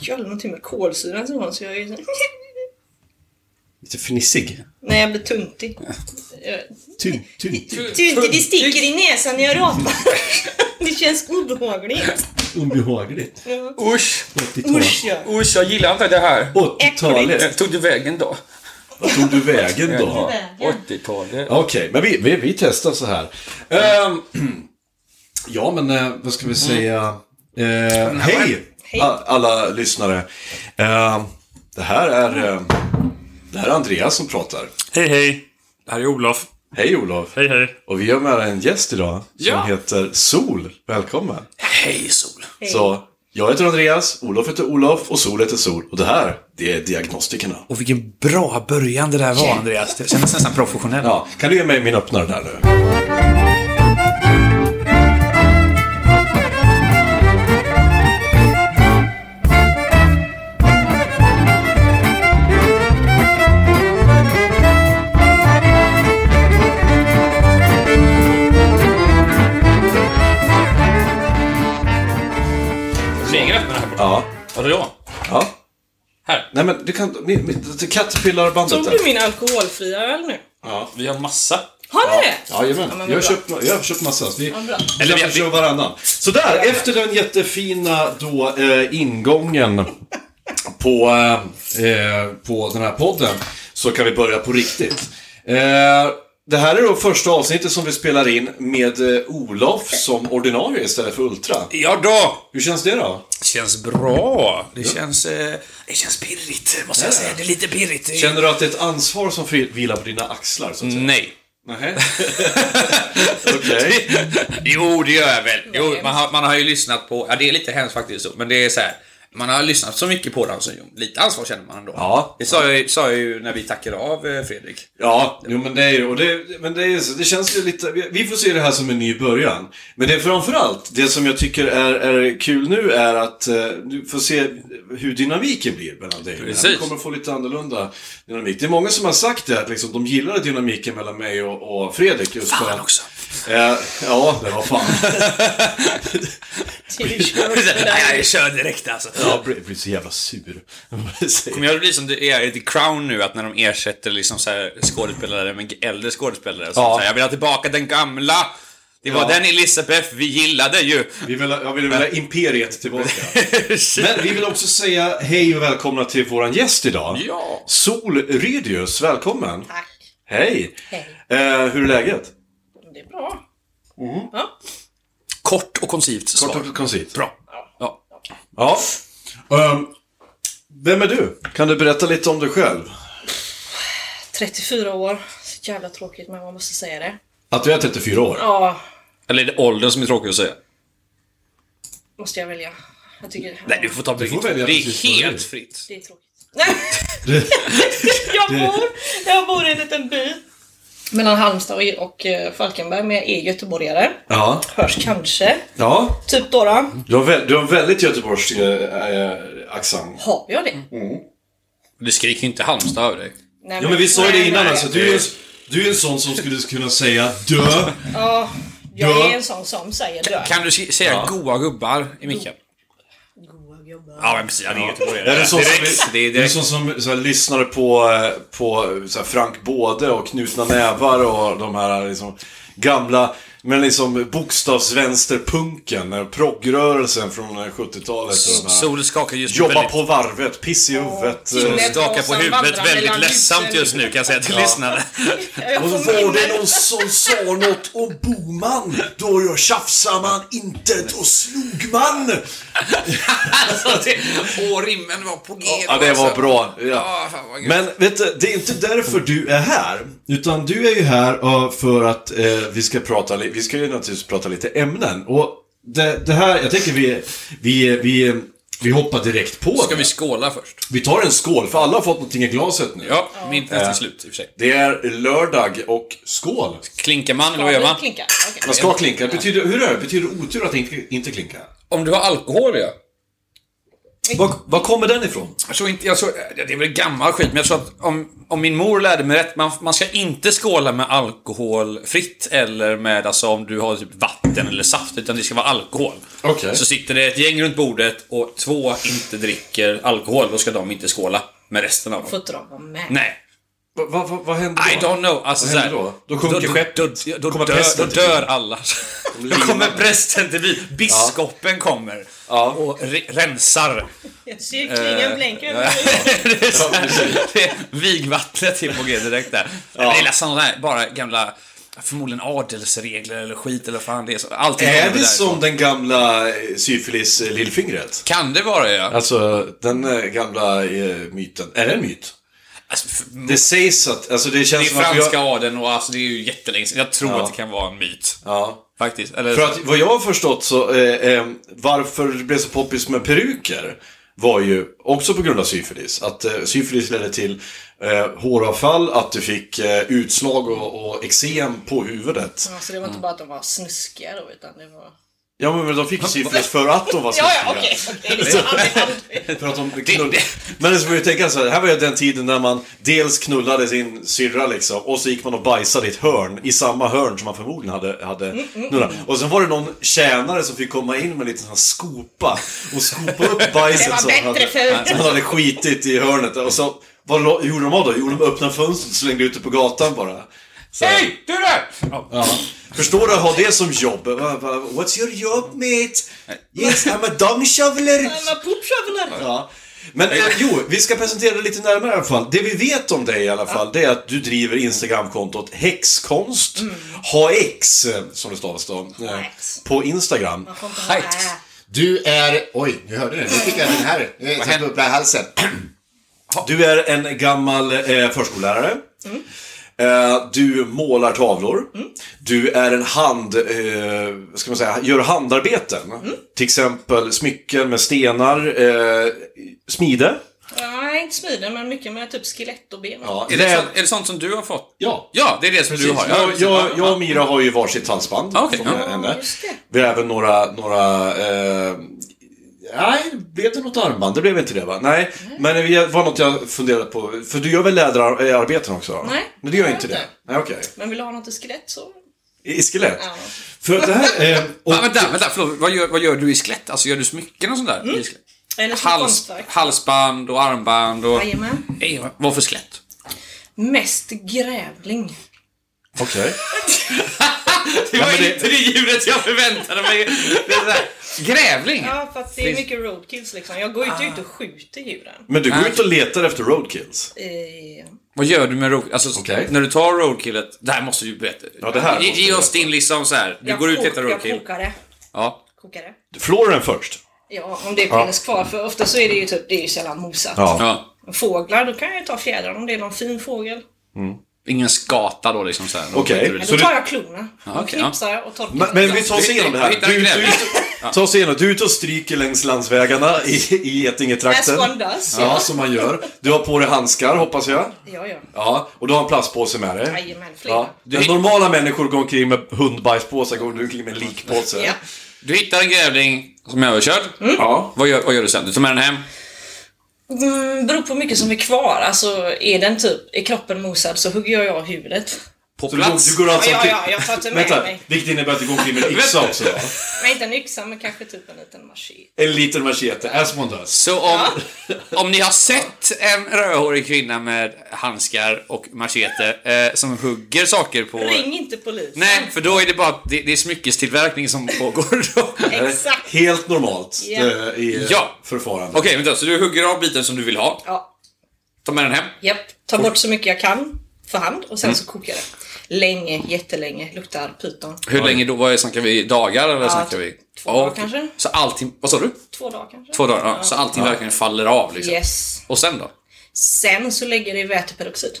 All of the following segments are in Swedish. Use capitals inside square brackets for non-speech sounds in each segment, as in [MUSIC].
Jag hade någonting med kolsyran som var så jag är så... Lite fnissig. Nej, jag blir tuntig. Tuntig, det sticker i näsan när jag rapar. [LAUGHS] Det känns obehagligt. Obehagligt. Ja. Usch! 80-tal. Usch ja. Usch, jag gillar inte det här. 80-talet. Eh, Tog du vägen då? Vart tog du vägen då? 80-talet. Okej, men vi, vi, vi testar så här. Ehm, [CLEARS THROAT] ja, men eh, vad ska vi säga? Eh, hej, alla lyssnare. Ehm, det här är eh, det här är Andreas som pratar. Hej hej! Det här är Olof. Hej Olof. Hej hej. Och vi har med en gäst idag som Ja. heter Sol. Välkommen. Hej Sol. Så, jag heter Andreas, Olof heter Olof och Sol heter Sol. Och det här, det är Diagnostikerna. Och vilken bra början det där var Andreas. Det kändes nästan professionellt. Ja, kan du ge mig min öppnare där nu? Ja. Vadå då? Ja. Här. Nej men du kan, min, min, det Caterpillar-bandet Tog där. du min alkoholfria öl nu? Vi har massa. Har ni det? Jajamän, Ja, men jag, har bra. köpt, jag har köpt massa. Så Vi, Ja, bra. Eller Eller vi vi- kör varannan. Så där, efter den jättefina då, eh, ingången [LAUGHS] på, eh, eh, på den här podden så kan vi börja på riktigt. Eh, det här är då första avsnittet som vi spelar in med eh, Olof som ordinarie istället för Ultra. Ja då! Hur känns det då? Känns bra. Det känns... Eh, det känns pirrigt, måste jag Ja. säga. Det är lite pirrigt. Känner du att det är ett ansvar som vilar på dina axlar? Så att säga? Nej. Nej. [LAUGHS] Okej. Jo, det gör jag väl. Jo, man har, man har ju lyssnat på... Ja, det är lite hemskt faktiskt så, men det är så här. Man har lyssnat så mycket på dem så lite ansvar känner man ändå. Ja. Det sa jag, sa jag ju när vi tackade av eh, Fredrik. Ja, jo, men det är ju, och det, men det, är, det känns ju lite, vi- vi får se det här som en ny början. Men det är framförallt, det som jag tycker är, är kul nu är att eh, du får se hur dynamiken blir mellan dig. Precis. Vi kommer få lite annorlunda dynamik. Det är många som har sagt det, att liksom, de gillade dynamiken mellan mig och, och Fredrik. Just för Fan att, också. Eh, ja, det var fan. [LAUGHS] Du jag kör direkt alltså. Jag [LAUGHS] blir, så jävla sur. [LAUGHS] Kommer jag bli som det är i The Crown nu, att när de ersätter liksom så här skådespelare med äldre skådespelare. Så Ja. så här, jag vill ha tillbaka den gamla. Det var Ja. den Elisabeth vi gillade ju. Vi vill, ha- jag vill vilja imperiet tillbaka. [LAUGHS] Men vi vill också säga hej och välkomna till våran gäst idag. Ja. Sol Rydius, välkommen. Tack. Hej. Hej. Eh, hur är läget? Det är bra. Mm. Ja. Kort och koncist svar. Kort och koncist. Bra. Ja. Ja. Ehm, vem är du? Kan du berätta lite om dig själv? 34 år. Så jävla tråkigt men man måste säga det. Att du är 34 år? Ja, Eller är det åldern som är tråkig att säga? måste jag välja. Jag tycker... Nej, du får ta Du får välja Det är helt fritt. Det är tråkigt. Nej! [LAUGHS] jag, bor, jag bor i en liten by. Mellan Halmstad och, och eh, Falkenberg, men jag är göteborgare. Ja. Hörs kanske. Ja. Typ då. då. Du har, du har en väldigt göteborgsk äh, äh, accent. Har jag det? Du skriker inte Halmstad över dig. Nej, Ja men vi sa ju det innan nej. alltså. Du är, du är en sån som skulle kunna säga dö. Ja, jag Ja. är en sån som säger dö. Kan du säga goa gubbar i micken? Goa gubbar. Ja, men precis. Ja, det är göteborgare. Är det sån som, Direkt. Det är det är direkt. sån som så här, lyssnade på, eh, på så här, Frank Både och Knutna Nävar och de här liksom, gamla, men liksom bokstavsvänsterpunken, proggrörelsen från eh, 70-talet. och de här- Sol skakar just nu Jobba väldigt... på varvet, piss i huvudet. Killen. Skakar på huvudet väldigt ledsamt just nu kan jag säga till lyssnarna. Jag Och så var det någon som sa något om Boman. Då jag tjafsar man inte, då slog man. Alltså, det, och rimmen var på G. Ja, det var alltså. bra. Ja. Ja. Men vet du, det är inte därför du är här. Utan du är ju här eh, för att eh, vi ska prata vi ska ju naturligtvis prata lite ämnen. Och det, det här, jag tänker vi, vi, vi, vi hoppar direkt på Ska det. vi skåla först? Vi tar en skål, för alla har fått någonting i glaset nu. Ja, mitt är nästan slut i och för sig. Det är lördag och skål. Klinkar man, eller vad gör man? Klinka. Okej. Man ska klinka. Betyder, hur är det? Betyder otur att inte, inte klinka? Om du har alkohol, ja. Var, var kommer den ifrån? Jag tror inte, jag tror, det är väl gammal skit, men jag tror att om, om min mor lärde mig rätt, man, man ska inte skåla med alkoholfritt eller med, alltså om du har typ vatten eller saft, utan det ska vara alkohol. Okej. Så sitter det ett gäng runt bordet och två inte dricker alkohol, då ska de inte skåla med resten av dem. Får inte de vara med? Nej. Vad va, va, händer I då? don't know. Alltså, Vad så händer här, då? Då sjunker skeppet. Då, då, Kommer dör, då dör alla. Då kommer prästen till byn. Biskopen kommer. Ja. Och re rensar. Klingan blänka över det är här, det är vigvattnet till på G direkt där. Det är sådana där, bara gamla, förmodligen adelsregler eller skit eller vad fan det är. Så, allting Är det därifrån. som den gamla eh, syfilis eh? Kan det vara ja? Alltså, den eh, gamla myten. Är det en myt? Alltså, Det sägs att, alltså det det känns är som att vi franska har, adeln och alltså det är ju jättelänge sedan. Jag tror Ja. att det kan vara en myt. Ja. Faktiskt. Eller, För att vad jag har förstått så, eh, eh, varför det blev så poppis med peruker var ju också på grund av syfilis. Att eh, syfilis ledde till eh, håravfall, att du fick eh, utslag och, och eksem på huvudet. Ja, så det var inte bara att de var snuskiga då, utan det var... Ja men de fick syfilis för att de var Ja, snuskiga. ja, okej. okej. [LAUGHS] För att de. Men så får jag tänka så här, här var ju den tiden när man dels knullade sin syrra liksom, och så gick man och bajsade i ett hörn, i samma hörn som man förmodligen hade, hade knullat. Och sen var det någon tjänare som fick komma in med en liten sån här skopa och skopa upp bajset som, bättre hade, som hade skitit i hörnet. Och så, vad gjorde de av då? Jo, de öppnade fönstret och slängde ut det på gatan bara. Så. Hej! Du där! Ja. Ja. Förstår du att ha det som jobb? What's your job mate? Yes, I'm a dung shoveler. [LAUGHS] Men popshovelar! Ja. Men eh, jo, vi ska presentera det lite närmare i alla fall. Det vi vet om dig i alla fall, det är att du driver Instagramkontot Häxkonst, HX, eh, som det stavas då, eh, HX. på Instagram. Du är... Oj, nu hörde ni. Nu fick jag den här. Nu satt hände? upp i halsen. Du är en gammal eh, förskollärare. Eh, du målar tavlor. Du är en hand, eh, ska man säga, gör handarbeten. Till exempel smycken med stenar, eh, smide. Nej, inte smiden, men mycket med typ skelett och ben. Ja, Är, det är det sånt som du har fått? Ja. Ja, det är det som du har. jag, precis. jag, Ja, jag och Mira har ju varsitt halsband Ja, okej, från ja. henne. just det. Vi har även några, några eh, Nej, blev det något armband? Det blev inte det va? Nej, men det var något jag funderade på. För du gör väl läderarbeten också? Nej, Men du gör inte det? Nej, okej. Men vill du ha något i skelett så... I skelett? Ja. För det här... Eh, [LAUGHS] och, Ja, vänta, vänta, förlåt. Vad gör, vad gör du i skelett? Alltså, gör du smycken och sånt där? Mm. I skelett? Eller Hals, halsband och armband och... Jajamän. Ej, vad för skelett? Mest grävling. Okej. [LAUGHS] Det var men det- inte det ljudet jag förväntade mig. Det. Grävling? Ja, för att det är mycket roadkills liksom. Jag går ju inte ut och skjuter djuren. Men du går ut och letar efter roadkills? Eh, Vad gör du med road... Alltså, Okej. när du tar roadkillet... Det här måste du berätta. Ja, det här Ge, måste ge du oss din liksom så här. Du jag går ut och kok- letar Jag roadkill. kokar det. Ja. Kokar det. Floren först? Ja, om det finns kvar. För ofta så är det ju typ, det är ju sällan mosat. Ja. ja. Fåglar, då kan jag ju ta fjädrar om det är någon fin fågel. Ingen skata då liksom så här. Okej. Så då du- tar jag klorna. Ja, och okej, knipsar jag och torkar. Men, men vi tar oss igenom det här. Du, du, ta oss igenom. Du är ute och stryker längs landsvägarna i, i Getingetrakten. As one does. Ja, som man gör. Du har på dig handskar, hoppas jag. Ja, ja. Ja, och du har en plastpåse med dig. Jajamän, flera. Ja. Normala människor går omkring med hundbajspåsar, går du omkring med en likpåse. Ja. Du hittar en grävling som är överkörd. Ja. Vad, gör, vad gör du sen? Du tar med den hem? Mm, beror på hur mycket som är kvar. Alltså, är den typ, är kroppen mosad så hugger jag av huvudet. På Så du, går- plats? du går alltså Ja, ja, ja, jag tar inte med Vänta, mig. vilket innebär att du går omkring med en yxa också då? Men inte en yxa, men kanske typ en liten machete. En liten machete, as one does. Så om, om ni har sett en rödhårig kvinna med handskar och machete eh, som hugger saker på... Ring inte polisen. Nej, för då är det bara att det, det är smyckestillverkning som pågår då. [LAUGHS] Exakt. Helt normalt Ja. eh, i Ja. förfarande. Okej, vänta, så du hugger av biten som du vill ha. Ja. Ta med den hem. Japp. Ta bort så mycket jag kan för hand och sen Mm. så kokar jag det. Länge, jättelänge. Luktar pyton. Hur länge då? Vad snackar vi? Dagar eller snackar vi? två dagar okej. kanske. Så allting... Vad sa du? Två dagar kanske. Två dagar? Ja. Så allting verkligen faller av liksom. Yes. Och sen då? Sen så lägger i väteperoxid.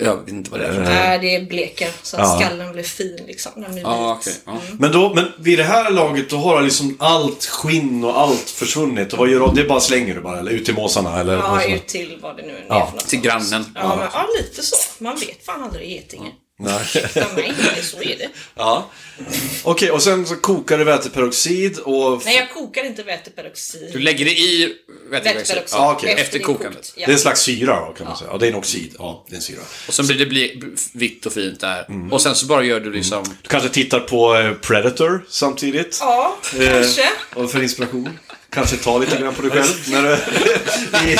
Jag vet inte vad det är något. Nej, det bleker. Så att Ja. skallen blir fin liksom. Den blir Ja, vit. okej. Ja. Men, då, men vid det här laget, då har liksom allt skinn och allt försvunnit. Och vad gör du? Det bara slänger du bara, eller ut till måsarna? Eller Ja, ut till vad det nu är Ja, för något. till grannen. Ja, men, ja, lite så. Man vet fan aldrig Getinge. Nej. Ursäkta mig, men så är det. ja. Okej, och sen så kokar du väteperoxid och... Nej, jag kokar inte väteperoxid. Du lägger det i Väteperoxid. Ja, okej. Efter det är kokandet. kokt. Det är en slags syra då, kan man säga. Ja, det är en oxid. Ja, det är en syra. Och sen blir det bli vitt och fint där. Och sen så bara gör du liksom... Du kanske tittar på eh, Predator samtidigt? Ja, Eh, kanske. Och för inspiration. Kanske ta lite grann på dig själv när du... I,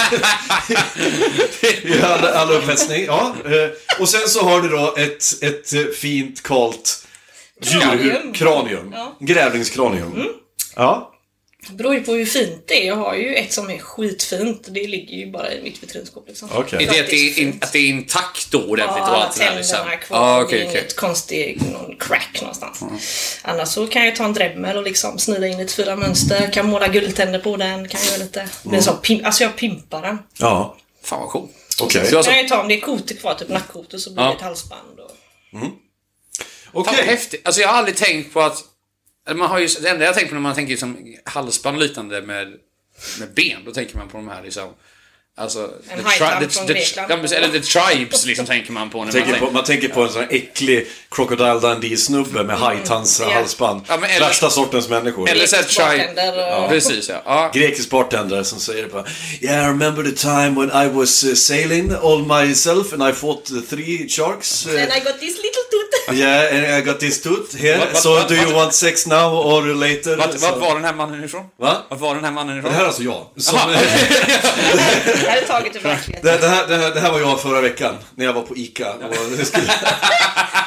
i all, all upphetsning. Ja. eh, Och sen så har du då ett, ett eh, fint kalt Kranium. djur... Kranium. Ja. Grävlingskranium. Ja. Det beror ju på hur fint det är. Jag har ju ett som är skitfint. Det ligger ju bara i mitt vitrinskåp liksom. Okej. Är det att det är, in, att det är intakt då ordentligt Ja, alla det liksom? tänderna är kvar. Ja, det okej, är okej. inget konstigt, någon crack någonstans. Annars så kan jag ta en Dremel och liksom snida in lite fyra mönster. Kan måla guldtänder på den. Kan göra lite... Men så pim, alltså jag pimpar den. Ja. Fan vad coolt. Okej. Så Kan jag ju ta om det är kotor kvar, typ nackkotor, så blir Ja. det ett halsband. Och... fan Okej. vad häftigt. Alltså jag har aldrig tänkt på att... Man har ju, det enda jag tänker på när man tänker liksom halsband liknande med, med ben, då tänker man på de här liksom... Alltså... En the tri- the- the- Eller the tribes liksom tänker man på när man Tänker tänker... på, man tänker på en sån här äcklig Crocodile Dundee-snubbe med hajtands ja. halsband. Ja, men eller- Värsta sortens människor. Eller så här Grekisk tribe... bartender och- Precis ja. ja. Grekisk bartender som säger bara Yeah, I remember the time when I was uh, sailing all myself and I fought uh, three sharks. Uh, And I got this little. [LAUGHS] yeah, and I got this tooth here. Vad- vad- so vad- do you want sex now or later? Vart, vart var den här mannen ifrån? Va? Vart var den här mannen ifrån? Det här är alltså jag. Som, Det här är taget ur det, det, här, det, här, det här var jag förra veckan när jag var på ICA och skulle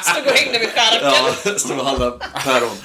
Stod och hängde vid skärken. Ja, stod och handlade päron.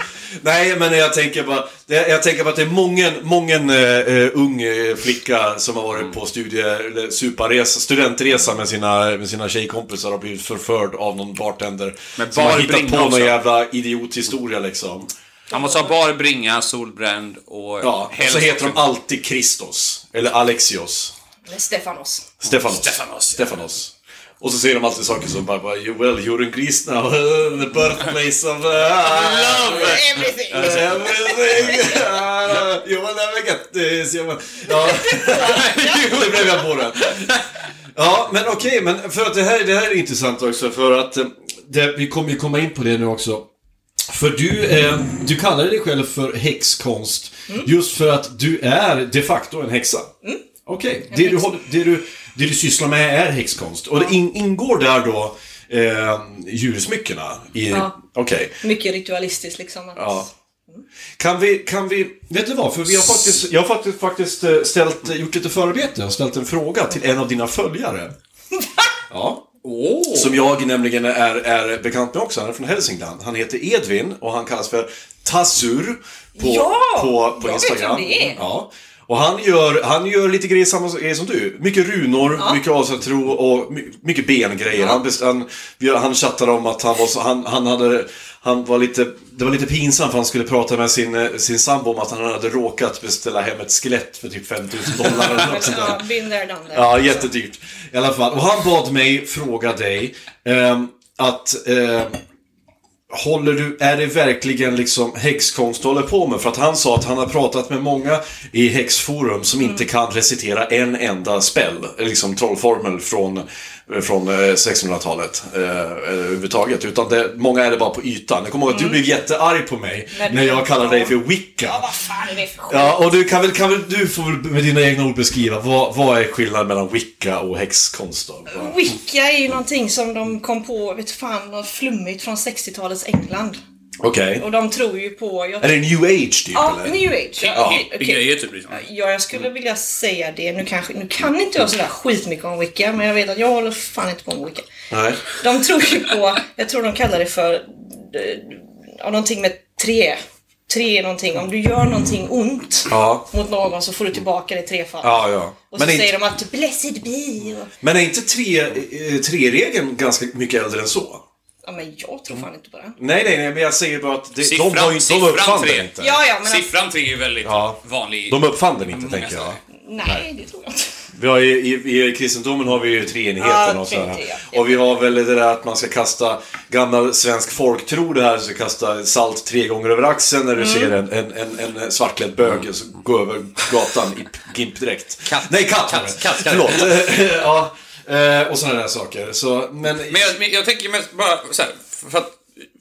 Nej, men jag tänker bara, jag tänker bara att det är mången, mången eh, ung eh, flicka som har varit på studie, eller superresa, studentresa med sina, med sina tjejkompisar och blivit förförd av någon bartender. Med som har hittat på någon jävla idiothistoria liksom. Han måste ha bar bringa, solbränd och... Ja, och så heter de alltid Christos. Eller Alexios. Stefanos. Stefanos. Stefanos, ja. Stefanos. Och så säger de alltid saker som bara, bara "You- well, you're in Greece now, the birthplace of... Uh! [LAUGHS] Everything. Everything! You will never get this. You will... Ja, [LAUGHS] [LAUGHS] det blev jag på det. Ja, men okej, men för att det här, det här är intressant också för att eh, det, vi kommer ju komma in på det nu också. För du, eh, du kallar dig själv för häxkonst just för att du är de facto en häxa. Okej, det, du, håller- det, du, det du sysslar med är häxkonst. Och det in, ingår där då eh, djursmyckena? I, Ja. Okej. Mycket ritualistiskt liksom. Ja. Kan vi, kan vi, vet du vad? För vi har faktiskt, jag har faktiskt, faktiskt eh, ställt, gjort lite förarbete och ställt en fråga till en av dina följare. [LAUGHS] Ja. Som jag nämligen är, är bekant med också. Han är från Hälsingland. Han heter Edvin och han kallas för Tazur på, Ja! på, på Jag vet Instagram. vem det är. Ja. Och han gör, han gör lite grejer samma grejer som du. Mycket runor, mycket asatro och my- mycket bengrejer. Han, best- han, vi- han chattade om att han var så, han, han hade, han var lite, det var lite pinsamt för han skulle prata med sin, eh, sin sambo om att han hade råkat beställa hem ett skelett för typ 5000 dollar eller något sånt där. [LAUGHS] Ja. Ja, jättedyrt. I alla fall. Och han bad mig fråga dig ehm, att ehm, Håller du, är det verkligen liksom häxkonst du håller på med? För att han sa att han har pratat med många i häxforum som inte kan recitera en enda spell, liksom trollformel från, från eh, 1600-talet eh, överhuvudtaget. Utan det, många är det bara på ytan. Jag kommer ihåg att du blev jättearg på mig När jag kallade dig för wicca. Ja, vad fan är det för skit? Ja, och du kan väl, kan väl du får väl med dina egna ord beskriva vad, vad är skillnaden mellan wicca och häxkonst då? Wicca är ju någonting som de kom på, vet fan, något flummigt från 60-talets England. Okej. Och de tror ju på... Jag... Är det new age typ Ja, eller? new age. Ja, Ja, okej. grejer typ liksom. Ja, jag skulle vilja säga det. Nu, kanske, nu kan inte jag sådär skitmycket om Wicca, men jag vet att jag håller fan inte på med Wicca. Nej. De tror ju på, jag tror de kallar det för, eh, ja, någonting med tre. Tre är någonting, om du gör någonting ont Ja. mot någon så får du tillbaka det trefaldigt. Ja, ja. Och så Men säger inte, de att blessed be och... men är inte tre, eh, tre-regeln ganska mycket äldre än så? Ja men jag tror fan inte på det. Nej, nej, nej, men jag säger bara att det, de, Siffran- har ju, de siffran uppfann tre. den inte. Ja, ja, men Siffran 3 är ju väldigt Ja. vanlig. De uppfann den inte, Många tänker jag. ställen. nej, det tror jag inte. Vi har ju, i, I kristendomen har vi ju treenigheten Ja, och så här. treenighet, ja. Och vi har väl det där att man ska kasta gammal svensk folktro det här, så kasta salt tre gånger över axeln när du Mm. ser en, en, en, en svartklädd bög så gå över gatan i gimpdräkt. Katt. Nej, katt! Katt, katt, katt. Förlåt. [LAUGHS] ja, eh, och sådana där saker. Så, men, Men jag, men jag tänker mest bara så här, för att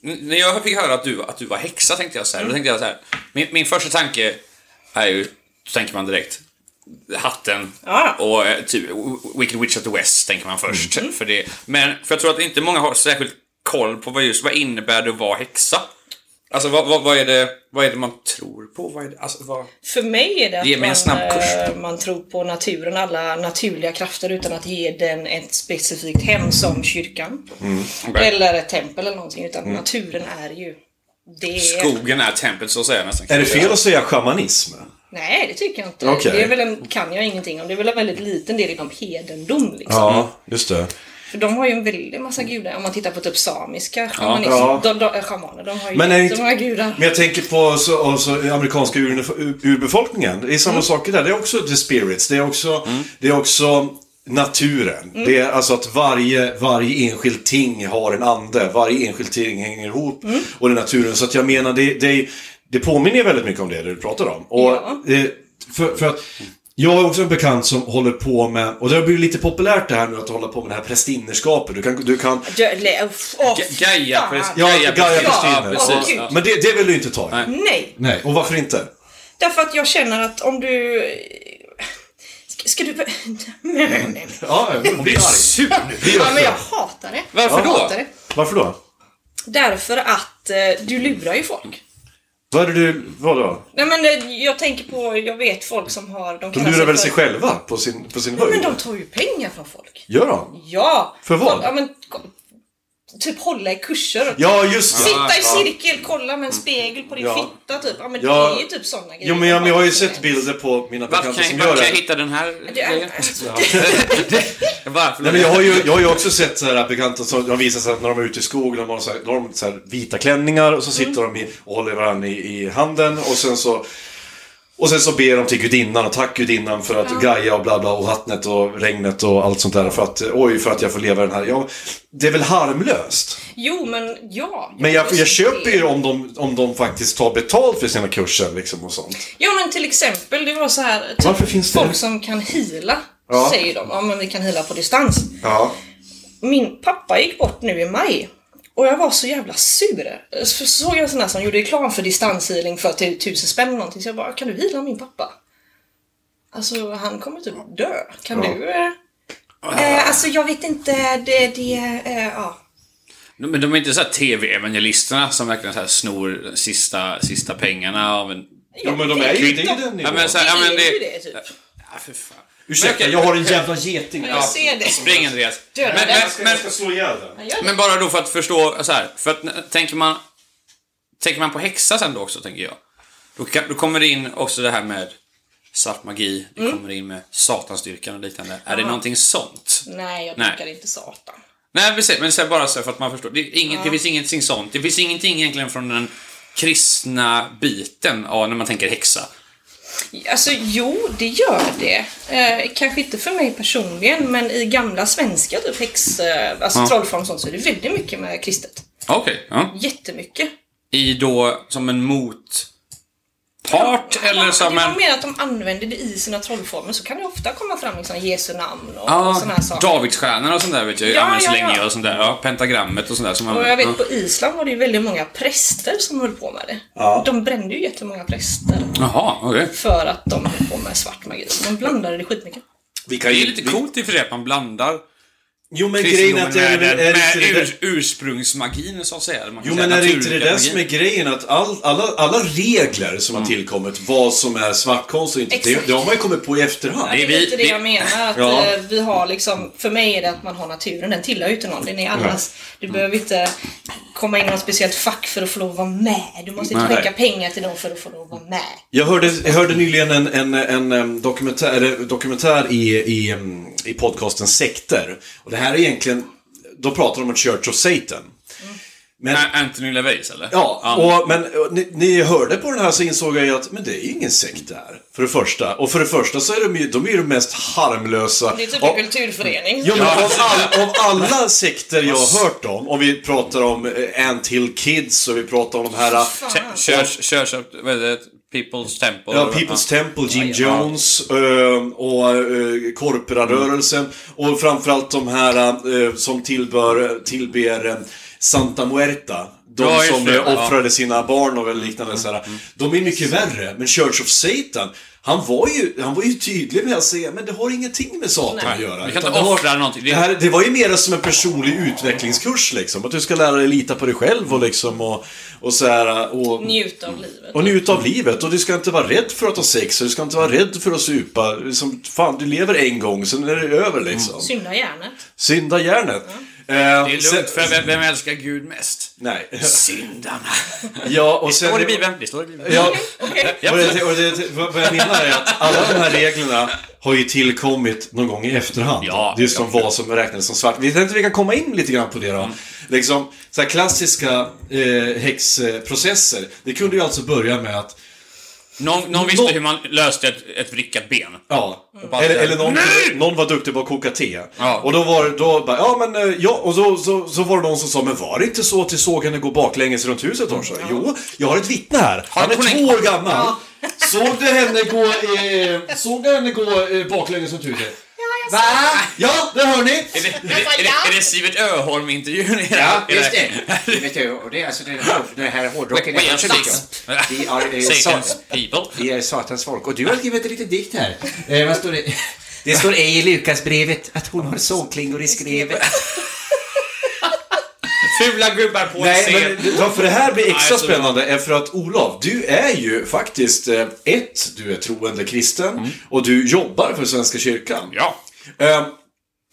när jag fick höra att du, att du var häxa tänkte jag så här, då tänkte jag så här. Min, min första tanke är ju, då tänker man direkt hatten Ja. och eh, typ Wicked Witch of the West tänker man först. För det. Men för jag tror att inte många har särskilt koll på vad just vad innebär det att vara häxa. Alltså vad, vad, vad, är det, vad är det man tror på? Vad är det, alltså, vad... För mig är det att man, snabb kurs. eh, man tror på naturen, alla naturliga krafter utan att ge den ett specifikt hem som kyrkan. Okej. Eller ett tempel eller någonting. Utan naturen är ju... Det. Skogen är templet så att säga nästan. är det fel att säga shamanism? Nej, det tycker jag inte. Okej. Det är väl en, kan jag ingenting om. Det är väl en väldigt liten del inom hedendom. Liksom. Ja, just det. För de har ju en väldig massa gudar. Om man tittar på typ samiska shamanism. Ja. De, de, shamaner, de har ju Men det jättemånga gudar. Men jag tänker på så, och så, amerikanska ur, ur, urbefolkningen. Det är samma saker där. Det är också the spirits. Det är också, det är också naturen. Det är alltså att varje, varje enskild ting har en ande. Varje enskild ting hänger ihop. Och det är naturen. Så att jag menar, det, det, det påminner väldigt mycket om det du pratar om. Och, Ja. eh, för, för att jag har också en bekant som håller på med, och det har blivit lite populärt det här nu att hålla på med det här prästinnerskapet. Du kan, du kan Ga- Gaia. Ja, Gaia. Ja. Men det, det vill du inte ta? Nej. Nej, Nej, och varför inte? därför att jag känner att om du... Ska, du... [LAUGHS] Ja, jag blir arg. Ja, men jag hatar det. Varför jag då? Hatar det. Varför då? Därför att eh, du lurar ju folk. Vad är det du... Vadå? Nej men eh, jag tänker på, jag vet folk som har... De, De lurar väl sig själva på sin, på sin Nej, men höjd? de tar ju pengar från folk. Gör de? Ja! För vad? Ja, men, typ hålla i kurser. och Ja, just det. Sitta i cirkel, kolla med en spegel på din Ja. fitta typ. Ja men Ja. det är ju typ sådana grejer. Jo, men jag, jag har ju sett bilder på mina bekanta kan, som gör varför kan jag det. hitta den här Det är- grejen? [LAUGHS] Varför? [LAUGHS] Nej, men jag har ju, jag har ju också sett så här bekanta som de visar sig att när de är ute i skogen, de har, så här, de har så här vita klänningar och så sitter de i, och håller varandra i, i handen och sen så och sen så ber de till gudinnan och tack gudinnan för att Gaia och bla bla och vattnet och regnet och allt sånt där för att oj för att jag får leva den här. Ja, det är väl harmlöst? Jo men ja. Men jag, jag köper ju om de, om de faktiskt tar betalt för sina kurser liksom och sånt. Ja men till exempel, det var så här. Typ, Varför finns det- Folk som kan hila, Ja. säger de. Ja men vi kan hila på distans. Ja. Min pappa gick bort nu i maj. Och jag var så jävla sur. Så såg jag en sån här som gjorde reklam för distanshealing för typ tusen spänn eller någonting. Så jag bara, kan du heala min pappa? Alltså han kommer typ dö. Kan Ja. du? Eh, eh, alltså jag vet inte, det, det, eh, ja. Men de är inte så här TV-evangelisterna som verkligen så här snor sista, sista pengarna av en... Jo men de är ju det Ja, ja, det är ju det... det typ. Ja, för fan. Ursäkta, Men jag har en jävla geting. Jag ser det. Spring Andreas. Men, men, men, ska slå ihjäl den. Men bara då för att förstå så här, för att tänker man... Tänker man på häxa sen då också, tänker jag. Då, kan, då kommer det in också det här med svart magi, det Mm. kommer in med satanstyrkan och liknande. Är det någonting sånt? Nej, jag brukar inte satan. Nej, precis, men så bara så för att man förstår. Det, inget, det finns ingenting sånt. Det finns ingenting egentligen från den kristna biten av när man tänker häxa. Alltså jo, det gör det. Eh, kanske inte för mig personligen, men i gamla svenska typ häx, eh, alltså Ja. trollform och sånt så är det väldigt mycket med kristet. Okej, ja. Jättemycket. I då som en motpart eller som det en... var mer att de använder det i sina trollformer så kan det ofta komma fram liksom Jesu namn och, och Ja, såna här saker. Davidsstjärnan och sånt där vet jag Ja, används ja, länge ja. och sånt där. Ja, pentagrammet och sånt där som Och jag vet ja. på Island var det ju väldigt många präster som höll på med det. Ja. De brände ju jättemånga präster Jaha, okej. för att de höll på med svart magi. Så de blandade det skitmycket. Vi kan Det ju är lite coolt i och för sig att man blandar Jo men grejen är att det är, med, är, med ur, ursprungsmagin så att säga. Jo säga men är det inte det där som är grejen? Att all, alla, alla regler som Mm. har tillkommit, vad som är svartkonst och inte, det, Exakt. det har man ju kommit på i efterhand. Det är vi- lite det vi- jag menar. Att Ja. eh, vi har liksom, för mig är det att man har naturen, den tillhör ju inte någon. Den är allas. Du behöver inte komma in i något speciellt fack för att få lov att vara med. Du måste inte skicka pengar till dem för att få lov att vara med. Jag hörde, jag hörde nyligen en, en, en, em, dokumentär, dokumentär i, i, i podcasten Sekter. Och det här är egentligen, då pratar de om Church of Satan. Men, Anthony LaVeys, eller? ja, och, men ni, ni hörde på den här så insåg jag ju att men det är ju ingen sekt där. För det första. Och för det första så är de ju, de är ju de mest harmlösa. Det är typ av- en kulturförening. Ja, men av, all, av alla sekter jag har hört om, om vi pratar om eh, Anthill Kids och vi pratar om de här... Ch- Church, Church of, vad är det? People's Temple? Ja, People's Temple, Jim Jones eh, och uh, Corpora-rörelsen och framförallt de här eh, som tillbör, tillber eh, Santa Muerta. De Ja, som det, eh, ja. offrade sina barn och liknande sådär. De är mycket värre, men Church of Satan han var, ju, han var ju tydlig med att säga men det har ingenting med Satan att göra. Vi kan inte det har- offra någonting. Det, här, det var ju mer som en personlig utvecklingskurs liksom. Att du ska lära dig lita på dig själv och liksom och, och så här, och, Njut av livet. och njuta av livet. Och du ska inte vara rädd för att ha sex, och du ska inte vara rädd för att supa. Liksom, fan, du lever en gång, sen är det över liksom. Synda järnet. Synda järnet. Eh, Det är lugnt, sen- för vem, vem älskar Gud mest? Nej. Syndarna. [LAUGHS] Ja, och Det sen... står i Bibeln. Det står i Bibeln. Ja, [LAUGHS] Okej. och det, och det, vad jag menar är att alla de här reglerna har ju tillkommit någon gång i efterhand. Ja, det är som vad som räknades som svart. Vi tänkte vi kan komma in lite grann på det då. Mm. Liksom, så här klassiska eh, häxprocesser. Det kunde ju alltså börja med att Någon, någon visste Nå- hur man löste ett, ett vrickat ben. Ja, bara eller, eller någon, någon var duktig på att koka te. Ja. Och då var det, då bara, ja men, eh, ja, och så, så, så var det någon som sa, men var det inte så att du såg henne gå baklänges runt huset Orsa? Jo, jag har ett vittne här. Han är två år gammal. Såg du henne gå, eh, såg du henne gå eh, baklänges runt huset? Va? Ja, det hör ni. Är det, är det, är det, är det Sivert Öholm-intervjun? Ja, just det. Vet du, och det är alltså den här, den här hårdrocken. We är are Satans. Vi är, eh, Satans sa- people. vi är Satans folk. Och du har skrivit en liten dikt här. Eh, vad står det? Det står ej i Lukasbrevet att hon har sågklingor i skrevet. Fula gubbar på Nej, scen. men varför det här blir extra Nej, spännande är för att Olof, du är ju faktiskt, eh, ett, du är troende kristen och du jobbar för Svenska kyrkan. Ja. Ehm,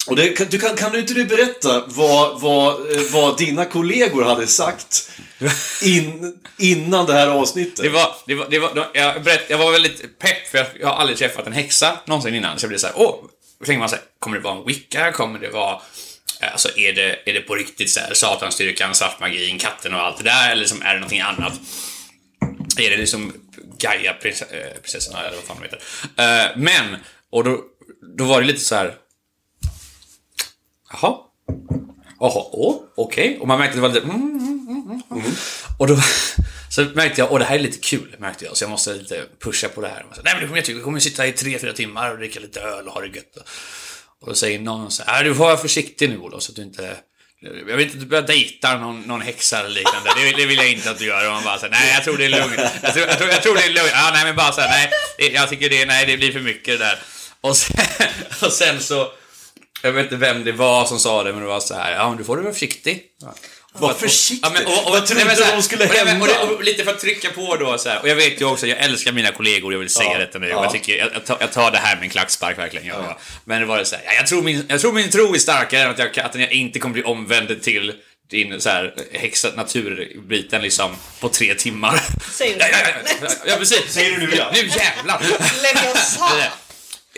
och det, kan, du kan, kan du inte du berätta vad, vad, eh, vad dina kollegor hade sagt [LAUGHS] in, innan det här avsnittet? Det var, det var, det var, jag, berätt, jag var väldigt pepp för jag, har aldrig träffat en häxa någonsin innan. Så jag blev såhär, åh, då tänker man såhär, kommer det vara en wicca? Kommer det vara, alltså är det, är det på riktigt såhär satanstyrkan, svartmagin, katten och allt det där? Eller liksom, är det någonting annat? Är det liksom Gaia prins, äh, prinsessorna eller vad fan de heter? Eh, men, och då, då var det lite så här. Jaha. Jaha, åh, okej. Och man märkte att det var lite... Mm, mm, mm, mm. mm. Och då [LAUGHS] så märkte jag, åh det här är lite kul, märkte jag. Så jag måste lite pusha på det här. Så, Nej men det kommer jag tycka, vi kommer sitta i tre, fyra timmar och dricka lite öl och ha det gött. Och då säger någon så här, äh, du får vara försiktig nu Olof, så att du inte... Jag vill inte att du börjar dejta någon, någon häxa eller liknande. Det, det vill jag inte att du gör. Och man bara såhär... nej jag tror det är lugnt. Jag tror, jag tror, jag tror det är lugnt. Ja, nej men bara så här, nej. Jag tycker det, nej det blir för mycket det där. Och sen, [LAUGHS] och sen så... Jag vet inte vem det var som sa det, men det var så här, ja men du får du vara försiktig. Var försiktig? Ja, men, och, och, Vad trodde här, de skulle och, men- och, hända? det- och, lite för att trycka på då så här. Och jag vet ju också, jag älskar mina kollegor, jag vill säga Ja, detta nu. ja. Jag, tycker, jag, jag, tar, jag tar det här med en klackspark verkligen. Ja. Ja. Men det var det så här, ja, jag, tror min, jag tror min tro är starkare än att jag, att jag inte kommer bli omvänd till din så här häxa naturbiten liksom på tre timmar. Säger du? Ja, ja, ja, ja, ja precis. Säger du nu, ja. Nu jävlar! Leviosa!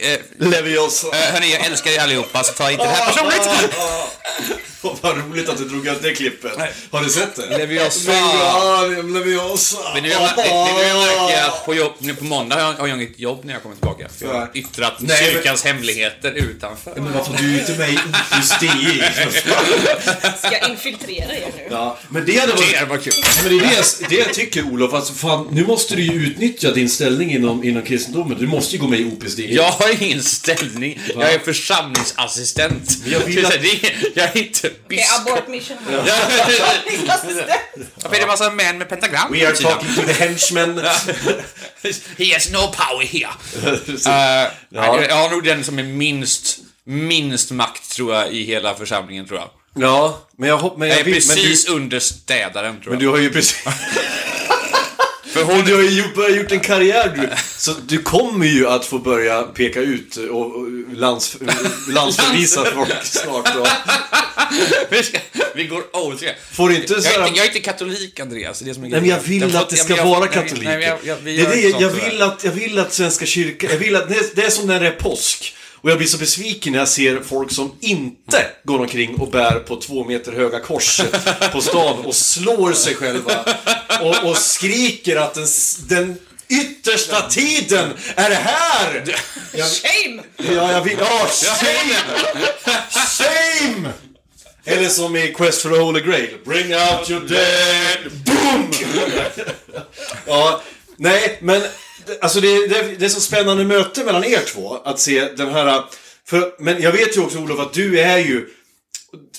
Eh, Leviosa. eh, hörni, jag älskar er allihopa, så ta inte det här personligt. [LAUGHS] [LAUGHS] Vad roligt att du drog ut det klippet. Har du sett det? Leviosa. Leviosa. Men nu, jag, det, det, nu jag märker att på, jobb, nu på måndag har jag, har jag inget jobb när jag kommer tillbaka. För jag har yttrat Nej, men- kyrkans hemligheter utanför. Men varför du är inte med i Dei? Ska jag infiltrera er nu? Ja, men det hade varit... Det var kul. Men det är det, det jag tycker Olof, alltså fan, nu måste du ju utnyttja din ställning inom, inom kristendomen. Du måste ju gå med i Opus Dei. Jag har ingen ställning. Jag är församlingsassistent. jag vill att- Det Jag är inte Okej, biskop. abort mission. [LAUGHS] [LAUGHS] Varför är det massa män med pentagram? We are sidan? talking to the henchmen. [LAUGHS] He has no power here. Uh, jag, jag har nog den som är minst, minst makt tror jag i hela församlingen tror jag. Ja, men jag hoppas... Jag jag är vill, precis men under städaren tror du, jag. men du har ju precis... För hon, du har ju gjort- börjat gjort en karriär du. Så du kommer ju att få börja peka ut och, lands, landsförvisa folk snart. Och, [LAUGHS] vi, ska, vi går old school. får inte Jag är, inte, jag är inte katolik Andreas, det är det som är Nej men jag vill grejen. att det Jag- ska jag- vara katoliker. Nej, jag, jag, det är det, jag, vill att, jag vill att Svenska kyrkan, jag vill att, det, är- som när det är påsk. Och jag blir så besviken när jag ser folk som inte går omkring och bär på två meter höga kors [LAUGHS] på stan och slår sig själva. Och, och skriker att den, den yttersta tiden är här! Jag, Shame! ja, jag vill... Ja, shame! Shame! Eller som i Quest for the Holy Grail. Bring out your dead! Boom! [LAUGHS] ja, nej, men alltså det, det, det är så spännande möte mellan er två. Att se den här... För, men jag vet ju också Olof att du är ju...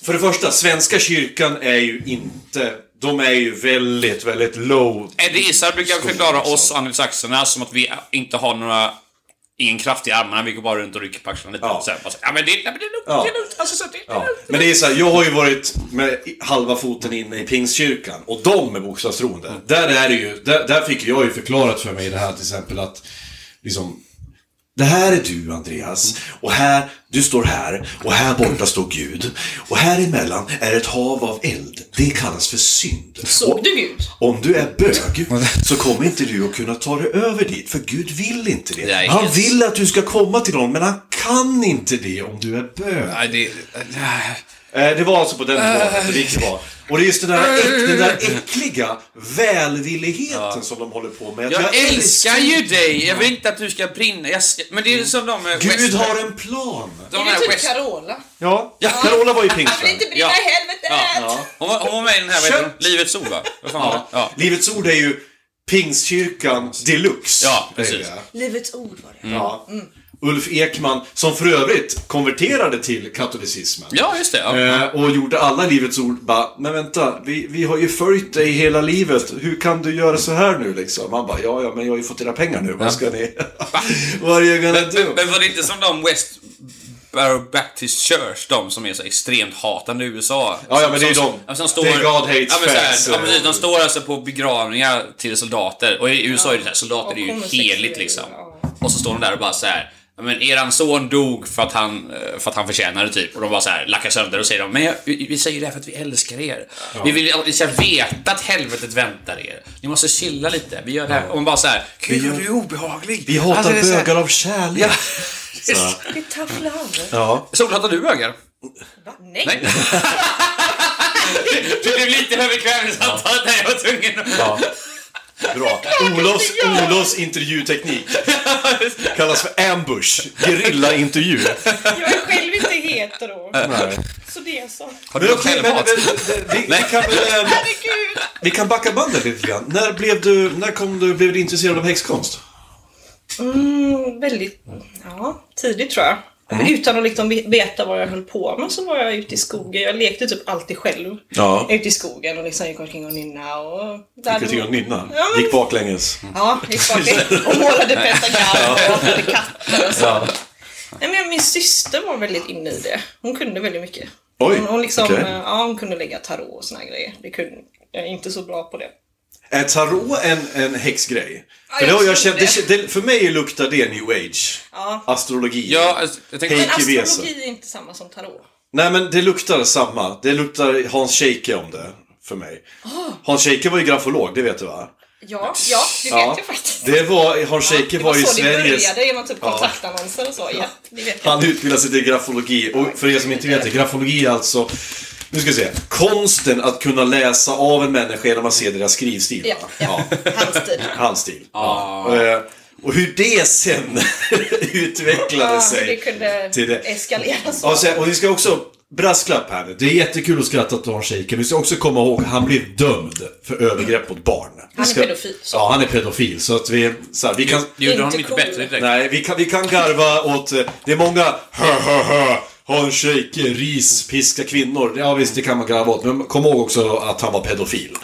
För det första, Svenska kyrkan är ju inte... De är ju väldigt, väldigt low. Eddie Izzard brukar förklara oss anglosaxerna som att vi inte har några... Ingen kraft i armarna, vi går bara runt och rycker på axlarna lite. Ja. Så här, bara så, ja men det, nej, men det är lugnt, Ja. det är lugnt. Alltså, så, det, Ja. Men det är så här, jag har ju varit med halva foten inne i Pingstkyrkan och de är bokstavstroende. Där är det ju, där, där fick jag ju förklarat för mig det här till exempel att liksom det här är du Andreas och här, du står här och här borta står Gud och här emellan är ett hav av eld. Det kallas för synd. Såg du Gud? Om du är bög så kommer inte du att kunna ta dig över dit för Gud vill inte det. Är Han helt- vill att du ska komma till honom men han kan inte det om du är bög. Nej, det... Eh, Det var alltså på den planet det gick var. Och det är just den där, äck, den där äckliga välvilligheten som de håller på med. Att Jag älskar ju dig! Jag vill inte att du ska brinna. Jag ska... Men det är som de... eh, Gud West- har en plan. De Är det typ West... Carola? Ja, Carola var ju Han vill inte brinna Ja. i helvetet! Ja. Hon, var, hon var med i den här, vad heter? Livets ord va? Vad fan var det? Ja. Livets ord är ju Pingstkyrkan deluxe. Ja, precis. Livets ord var det. Ja. Ulf Ekman, som för övrigt konverterade till katolicismen. Ja, just det. Ja. Eh, och gjorde alla Livets ord bara, men vänta, vi, vi har ju följt dig hela livet. Hur kan du göra så här nu liksom? Man bara, ja, ja, men jag har ju fått era pengar nu. Vad ska ni... [LAUGHS] Vad are you gonna do? Men, men var det inte som de West Barrow Baptist Church, de som är så extremt hatande i USA? Ja, ja, Som- men det är som, de. ja, Som står, Det är God hates ja, men så här, ja, precis, De står alltså på begravningar till soldater. Och i USA är det så här, soldater är ju heligt liksom. ja. Och så står de där och bara så här. "Ja, Men eran son dog för att han, eh, för att han förtjänade det typ. Och de bara så här lackar sönder och säger de, men jag, vi, vi säger det här för att vi älskar er. Vi vill att ni ska veta att helvetet väntar er. Ni måste chilla lite. Vi gör det här. Och man bara så här, gud vad du är obehaglig. Vi hatar Alltså, så här- bögar av kärlek. Ja. [LAUGHS] Det är tough love. Ja. Sol, hatar du bögar? Va? Nej. Nej. [LAUGHS] Du blev lite överkvävd i samtalet där jag var tvungen att... ja. Bra. Olofs, Olofs intervjuteknik. [LAUGHS] Kallas för ambush. Gerillaintervju. Jag är själv inte hetero. Nej. Så det är så. Har du men, självhat? men, vi, vi, kan väl, eh, Herregud! vi kan backa bandet lite grann. När blev du, när kom du, blev du intresserad av häxkonst? Mm, väldigt, ja, tidigt tror jag. Utan att liksom veta vad jag höll på med så var jag ute i skogen. Jag lekte typ alltid själv. Ja. Ute i skogen och liksom gick omkring och nynna och... Gick till att nynna? Ja, men- Gick baklänges? Ja, gick bak och målade pentagram och hade katter och så. Ja. Nej, men min syster var väldigt inne i det. Hon kunde väldigt mycket. Oj, hon, hon, liksom, okej. eh, ja, hon kunde lägga tarot och såna här grejer. Det kunde, jag är inte så bra på det. Är tarot en, en häxgrej? För, jag det jag känt, det, det, för mig luktar det new age. Ja. Astrologi. Ja, alltså, jag tänkte... Men astrologi är inte samma som tarot. Nej men det luktar samma. Det luktar Hans Scheike om det. För mig. Hans Scheike var ju grafolog, det vet du va? Ja, ja det vet jag faktiskt. Det var, Hans Scheike det var, var ju så det Sveriges... började genom typ kontaktannonser och så. Ja, det vet jag. Han utbildade sig till grafologi. Och för er som inte vet det, grafologi är alltså... Nu ska vi se. Konsten att kunna läsa av en människa genom att se deras skrivstil. Ja, va? ja. Handstil. Handstil. Ja. Eh, Och hur det sen [LAUGHS] utvecklade Ja, sig. det kunde till det. eskalera så. Ja, så- och vi ska också, brasklapp här nu. Det är jättekul att skratta åt Don Shaker. Vi ska också komma ihåg, han blev dömd för övergrepp mot barn. Han är ska, pedofil, så. Ja, han är pedofil. Så att vi, så här, vi kan... Det gjorde honom Inte cool. bättre direkt. Nej, vi kan, vi kan garva åt... Det är många hö, hö, hö, Hans Scheike, ris, piska kvinnor. Ja visst, det kan man garva åt. Men kom ihåg också att han var pedofil.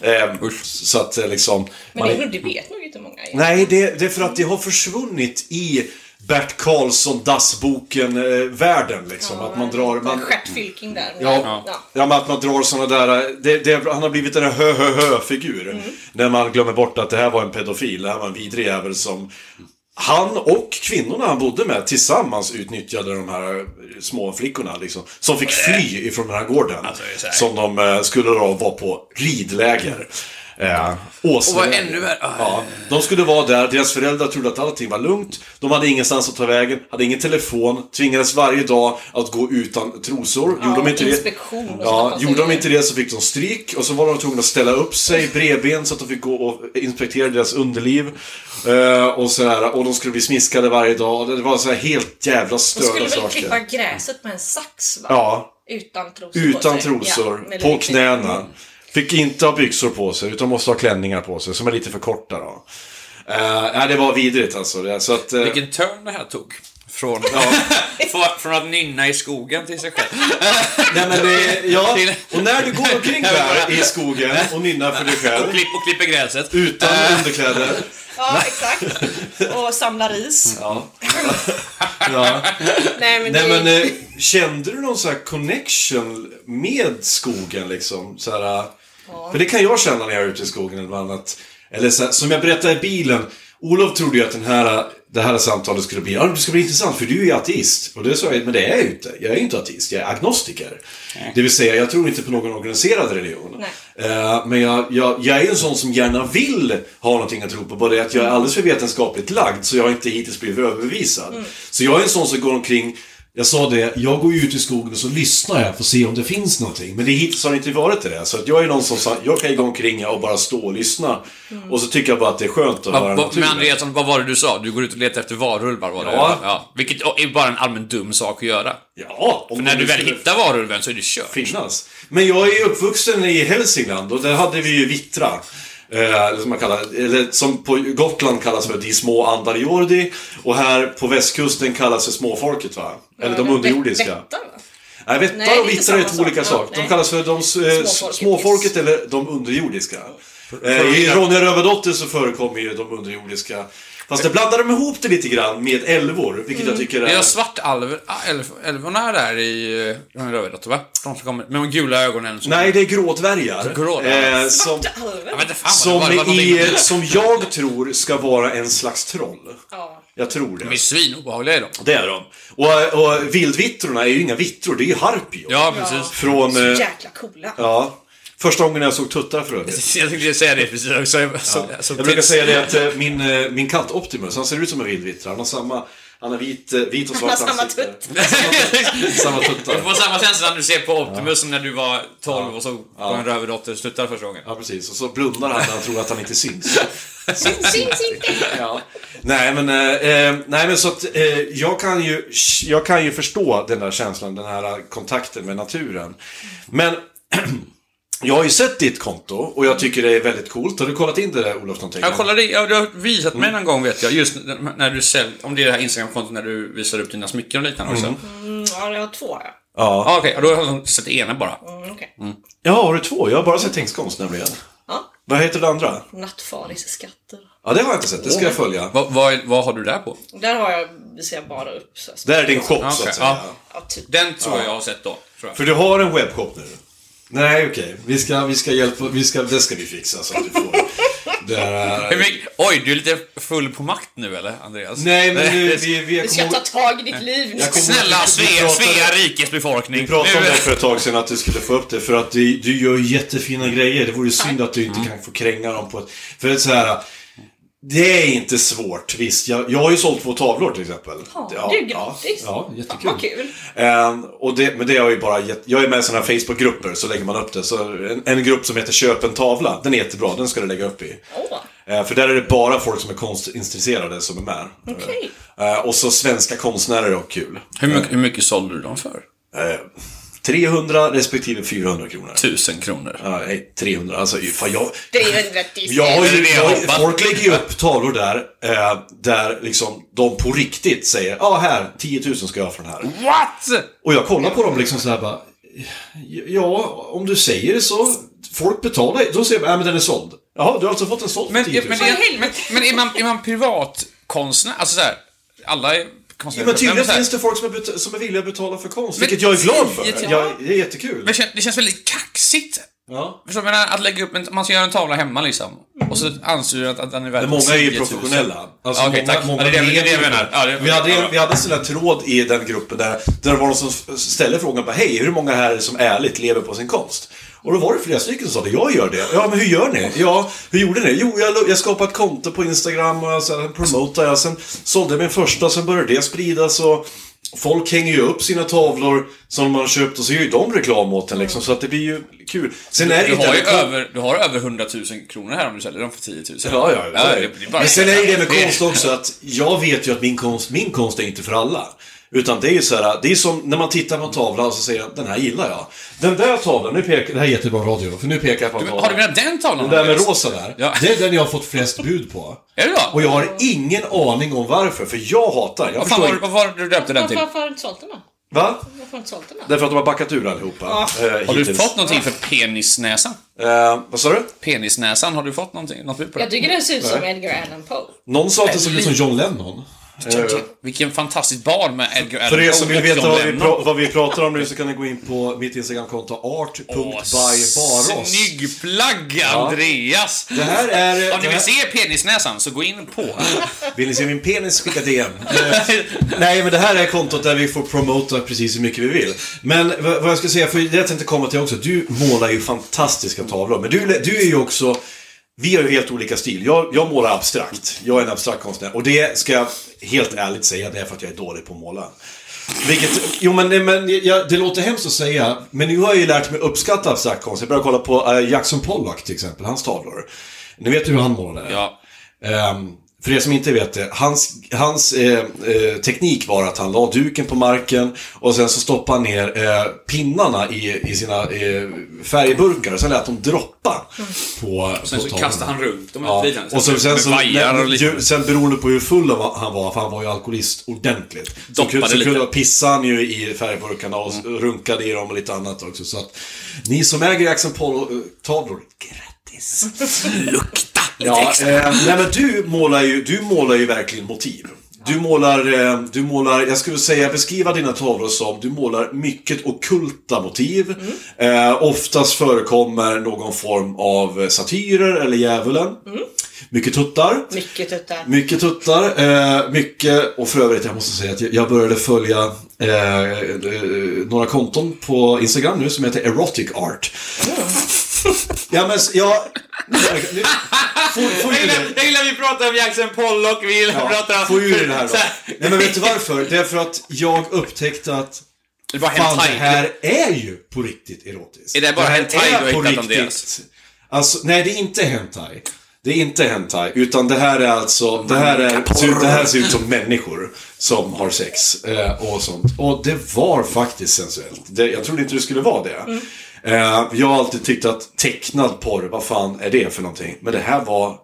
Eh, så att eh, liksom... Men det, det vet nog inte många. egentligen. Nej, det, det är för att det har försvunnit i Bert Karlsson, Dassboken-världen. Liksom. att man drar... Man, Stjärtfylking där. Ja, ja. men att man drar såna där... Det, det, han har blivit en hö hö hö figur När man glömmer bort att det här var en pedofil, det här var en vidrig jävel som... Han och kvinnorna han bodde med tillsammans utnyttjade de här små flickorna liksom. Som fick fly ifrån den här gården. Alltså. Som de eh, skulle då vara på ridläger. Eh, Och vad ännu värre... Ja, de skulle vara där, deras föräldrar trodde att allting var lugnt. De hade ingenstans att ta vägen, hade ingen telefon, tvingades varje dag att gå utan trosor. gjorde de inte det, ja, gjorde de saker. inte det så fick de stryk och så var de tvungna att ställa upp sig bredben så att de fick gå och inspektera deras underliv. Eh, och sådär, och de skulle bli smiskade varje dag. Det var så här helt jävla De störda skulle väl saker. klippa gräset med en sax va? Ja, Utan trosor på utan trosor, Ja, på knäna. Fick inte ha byxor på sig, utan måste ha klänningar på sig, som är lite för korta då. Uh, nej, det var vidrigt alltså. Det, så att, eh, Vilken turn det här tog. Från, [LAUGHS] från, från att nynna i skogen till sig själv. [LAUGHS] nej, men det, ja, [LAUGHS] och när du går omkring där i skogen och nynnar för dig Och, själv, klipp, och klipper gräset. utan underkläder. Ja, exakt. Och samla ris. Ja. ja. Nej, men, Nej det... men, eh, kände du någon sån här connection med skogen liksom? Så här, För det kan jag känna när jag är ute i skogen eller annat. Eller så som jag berättade i bilen. Olof trodde ju att den här, det här samtalet skulle bli, ja det ska bli intressant för du är ju ateist. Och det sa jag, men det är jag ju inte. Jag är inte ateist, jag är agnostiker. Det vill säga, jag tror inte på någon organiserad religion. Nej. Eh, men jag, jag, jag är ju en sån som gärna vill ha någonting att tro på. Bara det att jag är alldeles för vetenskapligt lagd så jag har inte hittills blivit överbevisad. Så jag är en sån som går omkring jag sa det, jag går ju ut i skogen och så lyssnar jag för att se om det finns någonting. Men det hittills har det inte varit det. Så att jag är någon som sa, jag kan ju gå omkring och bara stå och lyssna. Och så tycker jag bara att det är skönt att Va, höra va, men Andreasson, vad var det du sa? Du går ut och letar efter varulvar var det? Ja. ja. Vilket är bara en allmän dum sak att göra. Ja, om För när du väl hittar varulven så är det kört. finnas. Men jag är ju uppvuxen i Hälsingland och där hade vi ju vittra. Eh, eller, som man kallar, eller som på Gotland kallas för de små Andaliordi och här på västkusten kallas för småfolket va? Eller de underjordiska. Nej, vättar och det är två olika sak. saker. De kallas för de eh, Småfolket. småfolket eller de underjordiska. Eh, I Ronja Rövardotter så förekommer ju de underjordiska. Fast det blandar de ihop det lite grann med älvor, vilket jag tycker Det är... är svartalver, ah, älv, älvorna där i uh, Rövardotter va? De som kommer med de gula ögonen. Som, Nej, det är grådvärgar. Grå, ja. eh, som, fan som, vad det var. Det var i, någonting- som jag tror ska vara en slags troll. Ja. Jag tror De är det. svinobehagliga är de. Det är de. Och, och vildvittrorna är ju inga vittror, det är ju harpior. Ja, precis. Från... Så Eh, jäkla coola. ja. Första gången jag såg tuttar för övrigt. [LAUGHS] Jag tänkte säga det precis. Så, så, så, så, Jag brukar säga det att eh, min, eh, min katt Optimus, han ser ut som en vildvittra. Han har samma... Han har vit, eh, vit och Han har svart samma ansikte. tutt. [LAUGHS] Samma Du tuttar. får samma känsla när du ser på Optimus som när du var 12 och såg på en rövardotter slutta första gången. Ja, precis. Och så blundar han när han tror att han inte syns. [LAUGHS] Syns inte. Ja. Nej, men, eh, nej, men så att eh, jag, kan ju, jag kan ju förstå den där känslan, den här kontakten med naturen. Men [CLEARS THROAT] jag har ju sett ditt konto och jag tycker det är väldigt coolt. Har du kollat in det där, Olof, någonting? Jag kollade, ja, du har visat mig någon gång vet jag, just när- när du säljer, om det är det här Instagram-kontot när du visar upp dina smycken och liknande också. Mm, ja, jag har två ja. Ja. Ja, okej, då har jag sett ena bara. Mm, okej. ja, har du två? Jag har bara sett Tengskonst nämligen. Ja. Vad heter det andra? Nattfaris skatter. Ja, det har jag inte sett. Det ska jag följa. Vad, vad, vad har du där på? Där har jag, visar jag bara upp. Så Det är din shop, så Okej, att säga. ja. Ja, typ. Den tror jag jag har sett då. Tror jag. För du har en webbshop nu? Nej, okej. Vi, ska, vi ska hjälpa... Vi ska, det ska vi fixa så att du får... [LAUGHS] Är, oj, du är lite full på makt nu eller, Andreas? Nej, men nu, [LAUGHS] vi, vi Du ska ta tag i ditt liv nu. Snälla Vi Svea, Svea rikes befolkning. Vi pratade om det för ett tag sedan att du skulle få upp det för att du, du gör jättefina grejer. Det vore synd att du inte Mm. kan få kränga dem på ett... För det är så här... Det är inte svårt, visst. Jag, jag har ju sålt två tavlor till exempel. Ja, du, grattis. Ja, ja jättekul. Vad kul. Ehm, och det, men det har ju bara gett, Jag är med i sådana här Facebookgrupper, så lägger man upp det. Så en, en grupp som heter Köp en tavla, den är jättebra, den ska du lägga upp i. Åh, Eh, för där är det bara folk som är konstintresserade som är med. Okej. Eh, och så svenska konstnärer och kul. Hur mycket, hur mycket sålde du dem för? Eh, 300 respektive 400 kronor. Tusen kronor. Ja, nej, 300. Alltså, fan, jag, 300 000. jag har Det är ju, jag folk lägger ju upp tavlor där, eh, där liksom de på riktigt säger ja här, 10 000 ska jag ha för den här. What? Och jag kollar på dem liksom så här bara, ja, om du säger det så, folk betalar, då säger man, ja men den är såld. Jaha, du har alltså fått en såld för Men, 10 000. men, men, men, men är man, är man privatkonstnär? Alltså såhär, alla är Konstnärer. men tydligen här- finns det folk som är, som är villiga att betala för konst, Men vilket jag är glad för. 10 000 Jag, det är jättekul. Men det kän- det känns väldigt kaxigt. Ja. Förstår du? Att lägga upp en, man ska göra en tavla hemma liksom. Och så anser du att, att den är värd Men många är ju 10 000. professionella. Alltså, okej, många, tack. många Ja, det är det- det jag menar. Ja, det- vi, hade, ja, vi hade en sån där tråd i den gruppen där, där det var någon som ställde frågan bara Hej, hur många här som ärligt lever på sin konst? Och då var det flera stycken som sa det. Jag gör det. Ja, men hur gör ni? Ja, hur gjorde ni? Jo, jag, jag skapade ett konto på Instagram och sen promotade jag. Sen sålde jag min första, sen började det spridas och Folk hänger ju upp sina tavlor som man har köpt och så gör ju de reklam åt en liksom, så att det blir ju kul. Sen är det Du har, ju över, du har över 100 000 kronor här om du säljer dem för 10 000. Ja, ja, ja. det, det är bara... Men sen är det det med konst också att jag vet ju att min konst, min konst är inte för alla. Utan det är ju så här, det är som när man tittar på en tavla och så säger jag, den här gillar jag. Den där tavlan, nu pekar, det här är jättebra radio, för nu pekar jag på en tavla. Har du menat den tavlan? Den där med rosa där, Ja. det är den jag har fått flest bud på. [LAUGHS] Är det så? Och jag har ingen aning om varför, för jag hatar jag Vad fan förstår var, inte- var det du döpte den Varför, till? varför har du inte sålt den då? Va? Varför har du inte sålt den då? Därför att de har backat ur allihopa. eh, Har du fått någonting för penisnäsan? Eh, vad sa du? Penisnäsan, har du fått någonting? Något bud på det? Jag tycker den ser ut som Edgar Allan Poe. Någon sa att det såg ut som John Lennon. Vilken fantastisk bar med Edgar Allan För er som vill veta vad vi, vad vi pratar om nu så kan ni gå in på mitt Instagramkonto art.bybaros. Snygg plagg, Andreas! Det här är... Om ni vill se penisnäsan så gå in på... [LAUGHS] vill ni se min penis, skicka DM. Eh, Nej, men det här är kontot där vi får promota precis hur mycket vi vill. Men vad vad jag ska säga, för det jag tänkte komma till också. Du målar ju fantastiska tavlor. Men du, du är ju också... Vi har ju helt olika stil. Jag, jag målar abstrakt. Jag är en abstrakt konstnär. Och det ska jag helt ärligt säga, det är för att jag är dålig på att måla. Vilket, jo men, men jag, det låter hemskt att säga, men nu har jag ju lärt mig uppskatta abstrakt konst. Jag börjar kolla på eh, Jackson Pollock till exempel, hans tavlor. Ni vet hur han målade? Ja. Ehm, för er som inte vet det, hans, hans eh, eh, teknik var att han la duken på marken och sen så stoppade han ner eh, pinnarna i, i sina eh, färgburkar och sen lät de droppa på Sen på så kastade han runt dem Ja, lite och så, sen, Med så, och när, ju, sen beroende på hur full han var- han var, för han var ju alkoholist ordentligt. Så, Doppade så lite. kunde pissade han ju i färgburkarna och mm. runkade i dem och lite annat också. Så att ni som äger Jackson Pollock-tavlor, grattis! [LAUGHS] Lukta! Ja, eh, nej men du målar ju, du målar ju verkligen motiv. Du målar, eh, du målar, jag skulle säga beskriva dina tavlor som, du målar mycket ockulta motiv. Eh, oftast förekommer någon form av satyrer eller djävulen. Mycket tuttar. Mycket tuttar. Mycket tuttar, eh, mycket, och för övrigt jag måste säga att jag- började följa eh, eh, några konton på Instagram nu som heter Erotic Art. Ja men, jag... Nu, får, får Jag det. gillar, jag gillar vi pratar om Jackson Pollock, vi Ja, pratar... få ur det här då. Nej men vet du varför? Det är för att jag upptäckte att Det var fan det hentai. här är ju på riktigt erotiskt. Är det bara här hentai är du har hittat om riktigt- deras? Alltså, nej det är inte hentai. Det är inte hentai, utan det här är alltså, det här, är, det här ser ut som människor som har sex eh, och sånt. Och det var faktiskt sensuellt. Det, jag trodde inte det skulle vara det. Eh, jag har alltid tyckt att tecknad porr, vad fan är det för någonting? Men det här var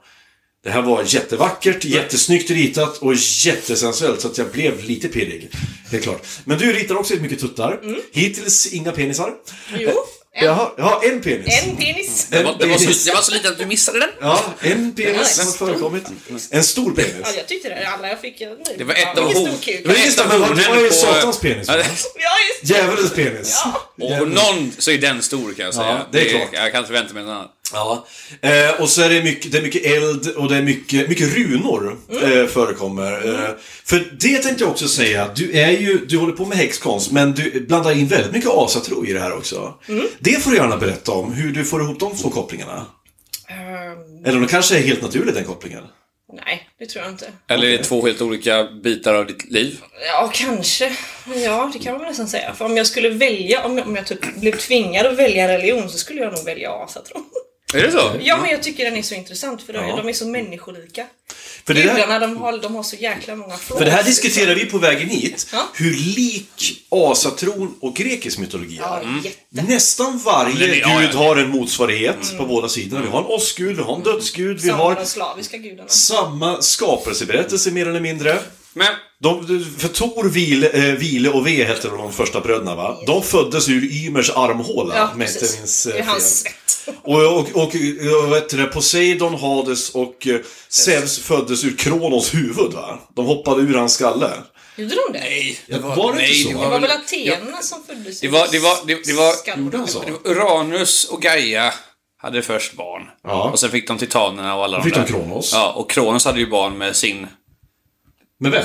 det här var jättevackert, jättesnyggt ritat och jättesensuellt så att jag blev lite pirrig. Helt klart. Men du ritar också mycket tuttar. Hittills inga penisar. Jo, en, Jaha, ja, en penis. en penis. Det var, det, var så, det var så lite att du missade den. Ja, en penis har förekommit. En stor penis. Ja, jag tyckte det. Alla jag fick. jag- Det var ett av kuk. Det var just ett av det, men det var ju hornen på... satans penis? Ja, Ja, just det. Djävulens penis. Och någon så är den stor kan jag säga. det är klart. Jag kan inte förvänta mig något annat. Ja. Eh, och så är det mycket, det är mycket eld och det är mycket, mycket runor eh, förekommer. Eh, för det tänkte jag också säga, du är ju, du håller på med häxkonst men du blandar in väldigt mycket asatro i det här också. Det får du gärna berätta om, hur du får ihop de två kopplingarna. Ehm, Eller om det kanske är helt naturligt den kopplingen. nej, det tror jag inte. Eller är det två helt olika bitar av ditt liv? Ja, kanske. Ja, det kan man nästan säga. För om jag skulle välja, om jag, om jag typ blev tvingad att välja religion så skulle jag nog välja asatron. Är det så? Ja, men jag tycker den är så intressant för de, Ja. de är så människolika. För det, där, Gudarna, de har, de har så jäkla många flaws. för det här diskuterar vi på vägen hit, Ja. hur lik asatron och grekisk mytologi Ja, är. jätte. Nästan varje ja, gud ja. har en motsvarighet på båda sidorna. Vi har en åskgud, vi har en dödsgud, vi Samma har de slaviska gudarna. samma skapelseberättelse mer eller mindre. Men, De, för Tor, Vile, eh, Vile och Ve hette de första bröderna va? De föddes ur Ymers armhåla, Ja, om jag inte minns Det eh, är hans fel. svett. [LAUGHS] Och, och, och, och vet du, det, Poseidon, Hades och eh, Zeus föddes ur Kronos huvud va? De hoppade ur hans skalle. Gjorde de det? nej. Ja, var det inte så? det Det var väl Athena som föddes Det var, det var, det, det var. Gjorde han så? det var Uranus och Gaia hade först barn. Ja. Och sen fick de titanerna och alla fick de de Kronos. Ja, och Kronos hade ju barn med sin... Men vem?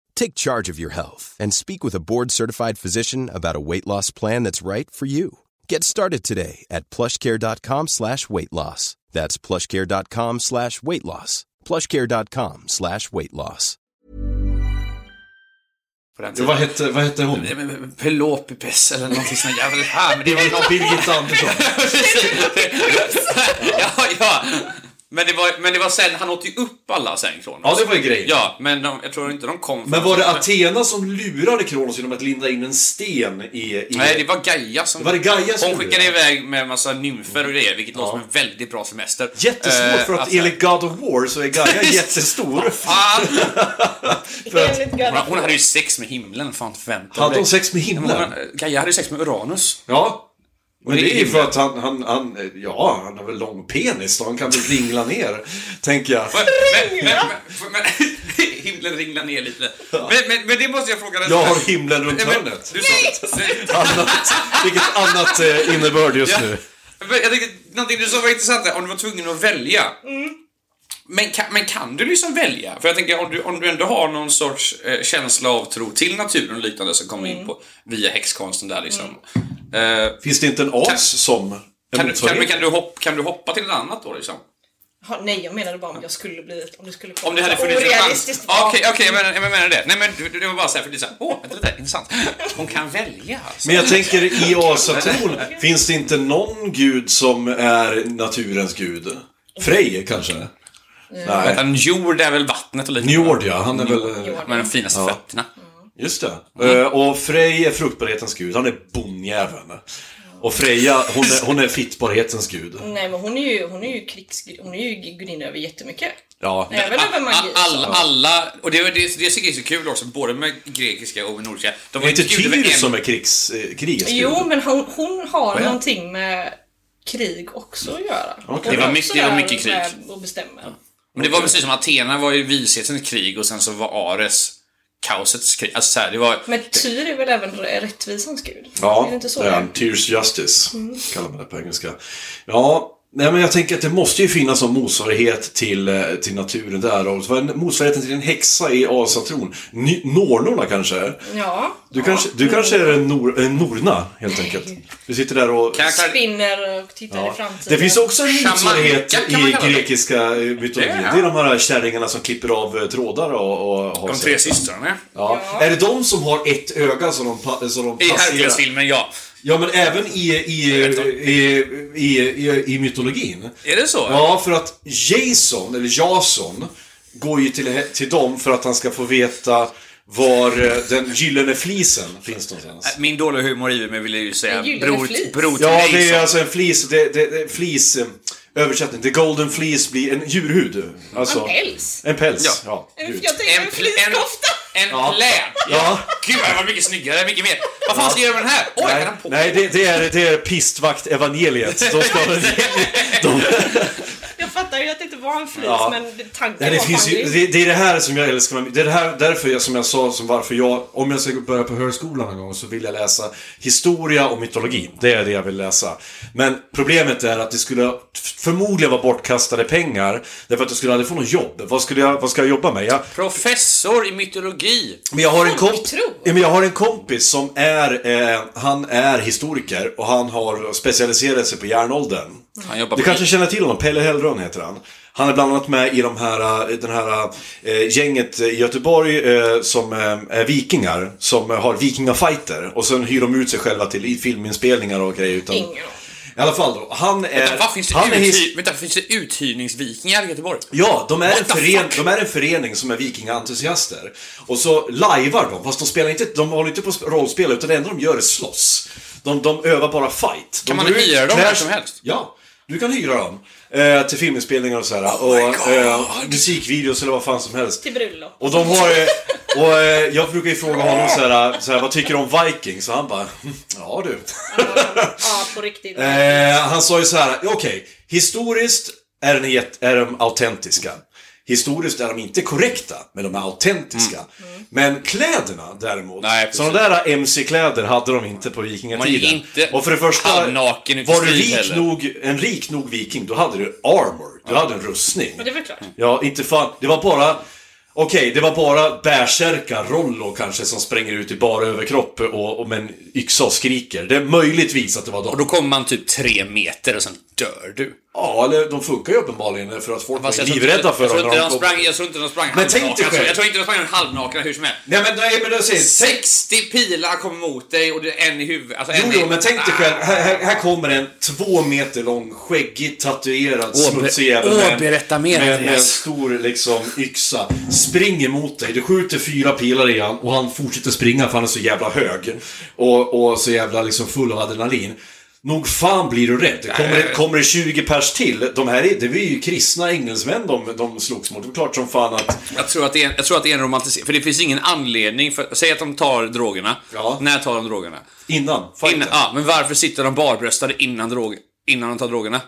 Take charge of your health and speak with a board-certified physician about a weight loss plan that's right for you. Get started today at plushcare.com slash weight loss. That's plushcare.com slash weight loss. plushcare.com slash weight loss. På den Ja, tiden. vad, hette, vad hette hon? Pelopipes eller någonting sånt där. Ja, men det var Ja, Birgitta Andersson. [LAUGHS] ja, ja. Men det, var, men det var sen, han åt ju upp alla sen Kronos. Ja, det var ju grejen. Ja, men de, jag tror inte de kom Men var det Athena som lurade Kronos genom att linda in en sten i... i... Nej, det var Gaia som... Var det Gaia som Hon skickade det? iväg med en massa nymfer och grejer, vilket låter som en väldigt bra semester. Jättesvårt Eh, för att alltså- enligt God of War så är Gaia [LAUGHS] jättestor. [LAUGHS] Fan! Enligt God Hon, hon hade ju sex med himlen, fan förvänta Hade hon sex med himlen? Gaia hade ju sex med Uranus. Ja. Men det är ju för att han, han, han, ja, han har väl lång penis då, han kan väl ringla ner, [LAUGHS] tänker jag. Men, men, men, men, [LAUGHS] himlen ringlar ner lite. Men, men, men det måste jag fråga dig. Jag har himlen runt hörnet. Du sa... Annat, vilket annat eh, innebörd just nu. Jag tycker, någonting du sa var intressant där, om du var tvungen att välja. Men, kan, men kan du liksom välja? För jag tänker om du, om du ändå har någon sorts eh, känsla av tro till naturen och liknande som kommer in på via häxkonsten där liksom. Eh, Finns det inte en as som en kan, du, kan, du, kan, du hopp, kan du hoppa till något annat då liksom? Ja, nej, jag menade bara om jag skulle bli... Om det skulle Om det hade så funnits en chans? orealistiskt Ja, bra. Okej, okej, jag menar, jag menar det. Nej men det, var bara så här för det är så här, åh, vänta lite, intressant. Hon kan välja alltså. Men jag tänker i asatron, finns det inte någon gud som är naturens gud? Frej kanske? Nej. En jord är väl vattnet och lite. Njord ja, han är väl... Med de finaste fötterna. Just det. Eh, Och Frej är fruktbarhetens gud, han är bondjäveln. Och Freja, hon är, hon är fittbarhetens gud. Nej, men hon är ju, hon är ju krigsgud... Hon är ju gudinna över jättemycket. Ja. Även över magi. Alla, alla, och det, det, det tycker jag är så kul också, både med grekiska och med nordiska. De Det är inte Tyr en- som är krigs, eh, krigets gud. Jo, men hon, hon har är? någonting med krig också att göra. Är Det var mycket- det var mycket krig. Och bestämma. Men det var precis som Athena var ju vishetens krig och sen så var Ares kaosets krig. Alltså så här, det var... Men Tyr är väl även rättvisans gud? Ja, är det inte så? Tears Justice, kallar man det på engelska. Ja, nej men jag tänker att det måste ju finnas en motsvarighet till, eh, till naturen där. Och vad är motsvarigheten till en häxa i asatron? Nornorna kanske? Ja. Du kanske, du kanske är en, nor, en norna, helt enkelt. Du sitter där och... Kan jag klara... Spinner och tittar Ja. i framtiden. Det finns också en motsvarighet i grekiska eh, mytologin. Det är- Det är de här kärringarna som klipper av eh, trådar och, och har De tre systrarna. Ja. Är det de som har ett öga som de, pa- som de I passerar? Herkulesfilmen, ja. Ja, men även i, i, i, i, i, i mytologin. Är det så? Ja, för att Jason, eller Jason, går ju till, till dem för att han ska få veta var eh, den gyllene flisen finns någonstans. Min dåliga humor i mig vill jag ju säga bror, bror till Ja, det är alltså en flis, det, det, det, flis, eh, översättning, the golden fleece blir en djurhud. Alltså, En päls. En päls, Ja. ja. En-. Jag tänker en En, pl- en, Ja. pläd! Ja. Gud, var mycket snyggare, mycket mer. Vad fan ska jag göra med den här? Oj, Nej, ha på. nej det, det, är, det är pistvakt-evangeliet. Ska [LAUGHS] de, Jag fattar ju att det inte var en flis, Ja. men tanken Nej, det, var finns ju, det, det är det här som jag älskar Det är det här, därför jag, som jag sa, som varför jag, om jag ska börja på högskolan någon gång så vill jag läsa historia och mytologi. Det är det jag vill läsa. Men problemet är att det skulle förmodligen vara bortkastade pengar. Därför att jag skulle aldrig få något jobb. Vad, skulle jag, vad ska jag jobba med? Jag, Professor i mytologi. men jag har en, komp- ja, men jag har en kompis som är, eh, han är historiker och han har specialiserat sig på järnåldern. Du kanske känner till honom, Pelle Hellrön heter han. Han är bland annat med i de här, eh, den här eh, gänget i Göteborg eh, som eh, är vikingar, som eh, har vikingafighter. Och sen hyr de ut sig själva till filminspelningar och grejer. Utan, Ingen. I alla fall då, han är... Vänta, vad finns det, han är his- vänta, finns det uthyrningsvikingar i Göteborg? Ja, de är, en What fören, de är en förening som är vikingaentusiaster. Och så lajvar de, fast de spelar inte, de håller inte på att rollspela, utan det enda de gör är slåss. De, de övar bara fight. De Kan man hyra dem när som helst? Ja, du kan hyra dem. Eh, till filminspelningar och sådär. och eh, musikvideos eller vad fan som helst. Till bröllop. Och de har... eh, Och eh, jag brukar ju fråga honom såhär, såhär, vad tycker du om Vikings? Och han bara, "Hm, ja du. Ja, på riktigt. [LAUGHS] Eh, han sa ju så här: okej, historiskt är, den är de autentiska. Historiskt är de inte korrekta, men de är autentiska. Men kläderna däremot, Nej, sådana där MC-kläder hade de inte på vikingatiden. inte Och för det första, var du rik heller. nog, en rik nog viking, då hade du armor. Du hade en rustning. Men det är väl klart. Ja, inte fan. Det var bara... Okej, det var bara bärsärkar, Rollo kanske, som spränger ut i bara överkropp och, och med en yxa och skriker. Det är möjligtvis att det var Och de. då kommer man typ tre meter och sen dör du. Ja, eller de funkar ju uppenbarligen för att folk Fast var livrädda för jag tror dem. inte Jag tror inte de sprang Men tänk dig halvnakna. själv. Jag tror inte de sprang halvnakna hur som helst. Nej men, nej, men jag säger, tänk, 60 pilar kommer mot dig och det är en i huvudet. Alltså Jo, jo, men tänk dig själv. Här, här, här kommer en två meter lång, skäggig, tatuerad, smutsig jävel med, en- berätta mer, med, med en stor liksom, yxa. Springer mot dig. Du skjuter fyra pilar i han och han fortsätter springa för han är så jävla hög. Och, och så jävla liksom full av adrenalin. Nog fan blir du rädd. Kommer det, kommer det 20 pers till? De här är, det är ju kristna engelsmän de, de slogs mot. Det är klart som fan att... Jag tror att det är, jag tror att det är en romantisering. För det finns ingen anledning för... Säg att de tar drogerna. Ja. När tar de drogerna? Innan fighten. Innan, ja, men varför sitter de barbröstade innan, drog, innan de tar drogerna?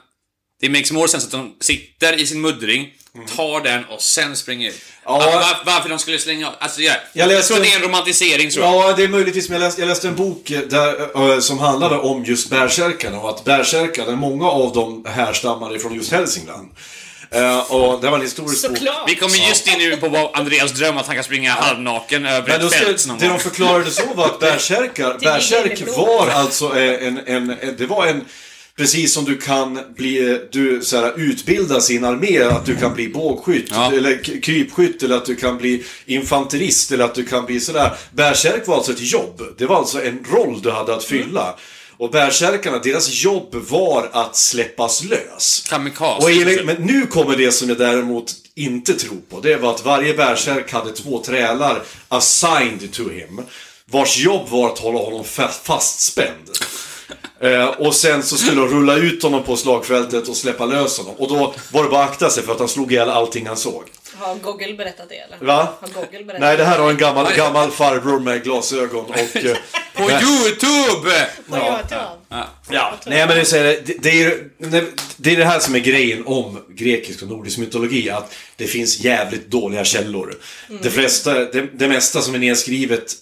Det makes more sense att de sitter i sin muddring, tar den och sen springer ut. Mm. Ja. Var, varför de skulle slänga av... Alltså, jag, Jag jag, läste- tror att det är en romantisering, tror jag. Ja, det är möjligtvis, men jag läste, jag läste en bok där, eh, som handlade om just bärsärkarna och att bärsärkarna, många av dem härstammar ifrån just Hälsingland. Eh, och det var en historisk bok. Såklart. Vi kommer just in nu på vad Andreas dröm att han kan springa halvnaken över Men ett fält någon det de förklarade så var att [LAUGHS] bärsärkar, bärsärk var alltså en, en, en, det var en Precis som du kan bli, du så här, utbilda sin armé, att du kan bli bågskytt, Ja. eller krypskytt, eller att du kan bli infanterist, eller att du kan bli sådär. Bärsärk var alltså ett jobb. Det var alltså en roll du hade att fylla. Och bärsärkarna, deras jobb var att släppas lös. Kamikaze. Och enligt, men nu kommer det som jag däremot inte tror på. Det var att varje bärsärk hade två trälar assigned to him. Vars jobb var att hålla honom fa- fastspänd. Eh, och sen så skulle de rulla ut honom på slagfältet och släppa lös honom. Och då var det bara att akta sig för att han slog ihjäl allting han såg. Har Google berättat det eller? Va? Har Google berättat Nej, det här har en gammal, gammal farbror med glasögon och... eh, [LAUGHS] På YouTube! Vad gör jag till Ja, nej men det, säger, det, är, det är det här som är grejen om grekisk och nordisk mytologi, att det finns jävligt dåliga källor. Det, flesta, det, det mesta som är nedskrivet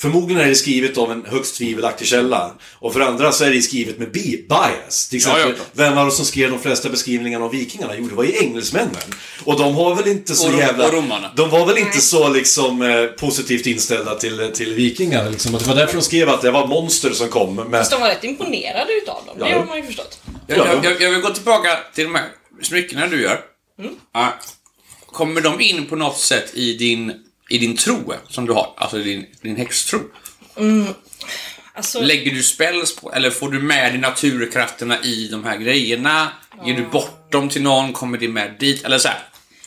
Förmodligen är det skrivet av en högst tvivelaktig källa. Och för andra så är det skrivet med bi- bias. Till exempel, Ja, vem var det som skrev de flesta beskrivningarna av vikingarna? Jo, det var ju engelsmännen. Och de har väl inte så Och jävla... och romarna. De var väl inte så liksom eh, positivt inställda till, till vikingar. Liksom. Att Det var därför de skrev att det var monster som kom. Med... Fast de var rätt imponerade utav dem, det Ja. har man ju förstått. Jag, jag, jag, jag vill gå tillbaka till de här smyckena du gör. Mm. Ja. kommer de in på något sätt i din, i din tro som du har? Alltså din, din häxtro? Alltså, Lägger du spells på, eller får du med dig naturkrafterna i de här grejerna? Ger du bort dem till någon? Kommer det med dit? Eller så här.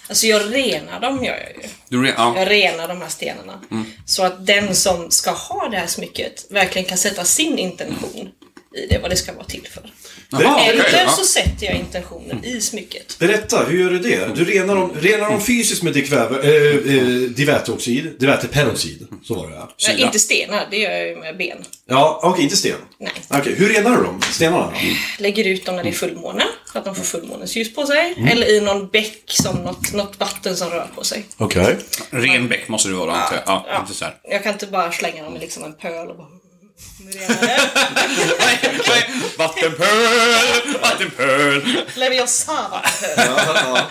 alltså jag renar dem gör jag ju. Du, re- ja. Jag renar de här stenarna. Så att den som ska ha det här smycket verkligen kan sätta sin intention i det, vad det ska vara till för. Okej, Eller ja. så sätter jag intentionen i smycket. Berätta, hur gör du det? Du renar dem, renar dem fysiskt med dikväve, äh, äh, diväteoxid, diväteperoxid. Så var det ja. Nej, inte stenar, det gör jag ju med ben. Ja, okej, inte sten. Nej. Okej, hur renar du dem? Stenarna? Lägger ut dem när det är fullmåne, så att de får fullmånens ljus på sig. Eller i någon bäck, som något, något vatten som rör på sig. Okej. Ren bäck måste du vara antar jag. Ja, Ja. inte så här. Jag kan inte bara slänga dem i liksom en pöl och bara... Vattenpöl, vattenpöl. Leviosa vattenpöl.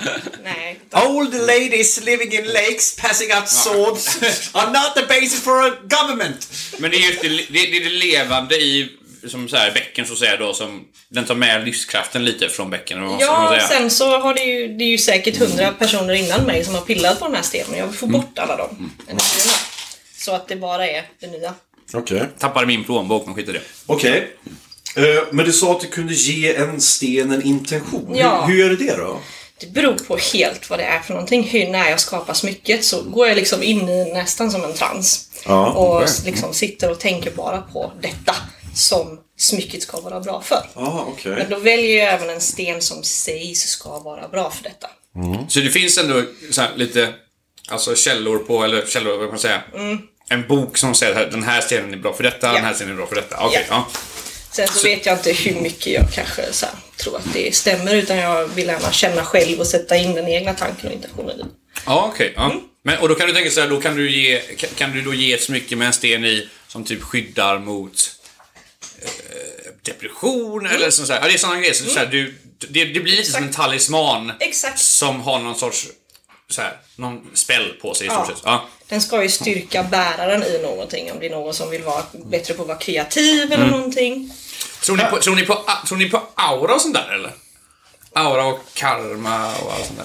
Nej. Old ladies living in lakes passing out swords are not the basis for a government. Men det är just det, det, det, är det levande i som så här, bäcken så att säga då, som den tar med livskraften lite från bäcken. man Ja, säga. sen så har det ju, det är ju säkert hundra personer innan mig som har pillat på de här stenen. Jag vill få bort alla de energierna. Så att det bara är det nya. Okej. Tappade min plånbok, men skit i det. Okej. Eh, men du sa att du kunde ge en sten en intention. Ja. Hur, hur gör du det då? Det beror på helt vad det är för någonting. Hur, när jag skapar smycket så går jag liksom in i nästan som en trans. Ja, och okej. liksom sitter och tänker bara på detta som smycket ska vara bra för. Ja, okej. Men då väljer jag även en sten som sägs ska vara bra för detta. Så det finns ändå så här, lite alltså källor på, eller källor, vad kan man säga? En bok som säger att den här stenen är bra för detta, den här stenen är bra för detta. Okej, Ja. ja. Sen så, vet jag inte hur mycket jag kanske så här, tror att det stämmer utan jag vill gärna känna själv och sätta in den egna tanken och intentionen i. Ja, okej. ja. Men, och då kan du tänka så här, då kan du ge, kan, kan du då ge ett smycke med en sten i som typ skyddar mot eh, depression eller sånt så här. Ja, det är sådana grejer. Så, så här, du, det, det blir lite som en talisman Exakt. som har någon sorts så här, någon spell på sig i stort Ja. sett. Ja. Den ska ju styrka bäraren i någonting om det är någon som vill vara bättre på att vara kreativ Mm. eller någonting. Tror, ni på, tror, ni på, tror ni på aura och sånt där eller? Aura och karma och allt sånt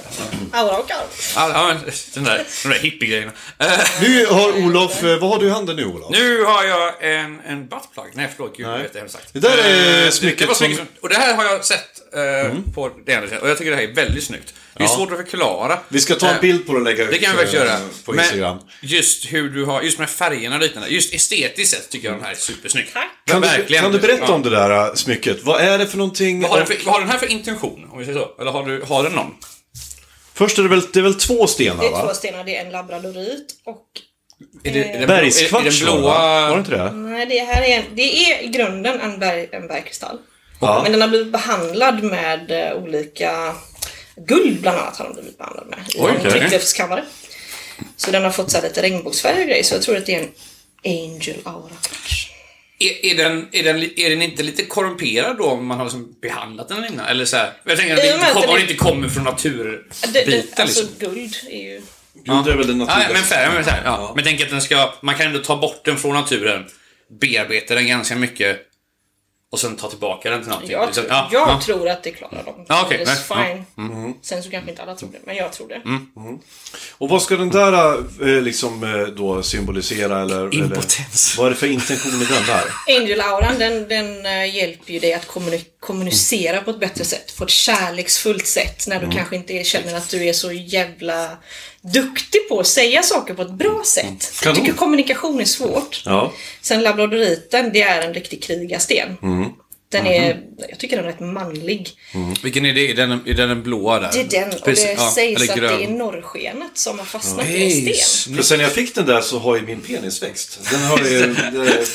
där. Aura och arv. Ja, den där, de där hippiegrejerna. Eh, Nu har Olof, eh, vad har du i handen nu Olof? nu har jag en, en buttplug. Nej, förlåt. Gud, Nej. vet jag hemskt sagt. Det där är Eh, smycket det, det var smycket som... Och det här har jag sett eh, på det sättet. Och jag tycker det här är väldigt snyggt. Det är Ja. svårt att förklara. Vi ska ta en Eh, bild på det och lägga ut Det kan vi faktiskt eh, göra. på Men Instagram. just hur du har, just med färgerna och liknande. Just estetiskt sett tycker jag den här är supersnygg. Tack. Kan du, verkligen. kan du berätta Ja. om det där eh, smycket? Vad är det för någonting? Vad har, den för, vad har den här för intention? Om vi säger så. Eller har, du, har den någon? Först är det väl, det är väl två stenar Det är va? två stenar, det är en labradorit och Är det, är Bergskvarts blåa... va? Var det inte det? Nej, det här är, en, det är i grunden en, berg, en bergkristall. Ja. Men den har blivit behandlad med olika... Guld bland annat har den blivit behandlad med. I en tryckluftskammare. Så den har fått så här lite regnbågsfärg och grejer, så jag tror att det är en Angel Aura. Är, är, den, är, den, är den inte lite korrumperad då om man har liksom behandlat den innan? Eller så här, jag tänker att det Ja, inte, kom, det- det inte kommer från naturbiten Det, det, alltså liksom. guld är ju... Guld är väl den Ja, naturliga. men färg, men, så här, ja. men tänk att den ska, man kan ändå ta bort den från naturen, bearbeta den ganska mycket och sen ta tillbaka den till någonting. Jag, Liksom, tror- ja, jag ja. tror att det klarar dem. Ja, It's nej, fine. Sen så kanske inte alla tror det, men jag tror det. Och vad ska den där eh, liksom eh, då symbolisera eller? Impotens. Eller, vad är det för intention i den där? Angel-auran den, den eh, hjälper ju dig att kommuni- kommunicera på ett bättre sätt. På ett kärleksfullt sätt. När du Mm. kanske inte känner att du är så jävla duktig på att säga saker på ett bra sätt. Jag tycker kommunikation är svårt. Ja. Sen labradoriten, det är en riktig krigarsten. Mm. Den är, jag tycker den är rätt manlig. Vilken är det? Är den, är den den blåa där? Det är den och Precis, det ja, sägs att grön. det är norrskenet som har fastnat i en sten. För sen jag fick den där så har ju min penis växt. Den har ju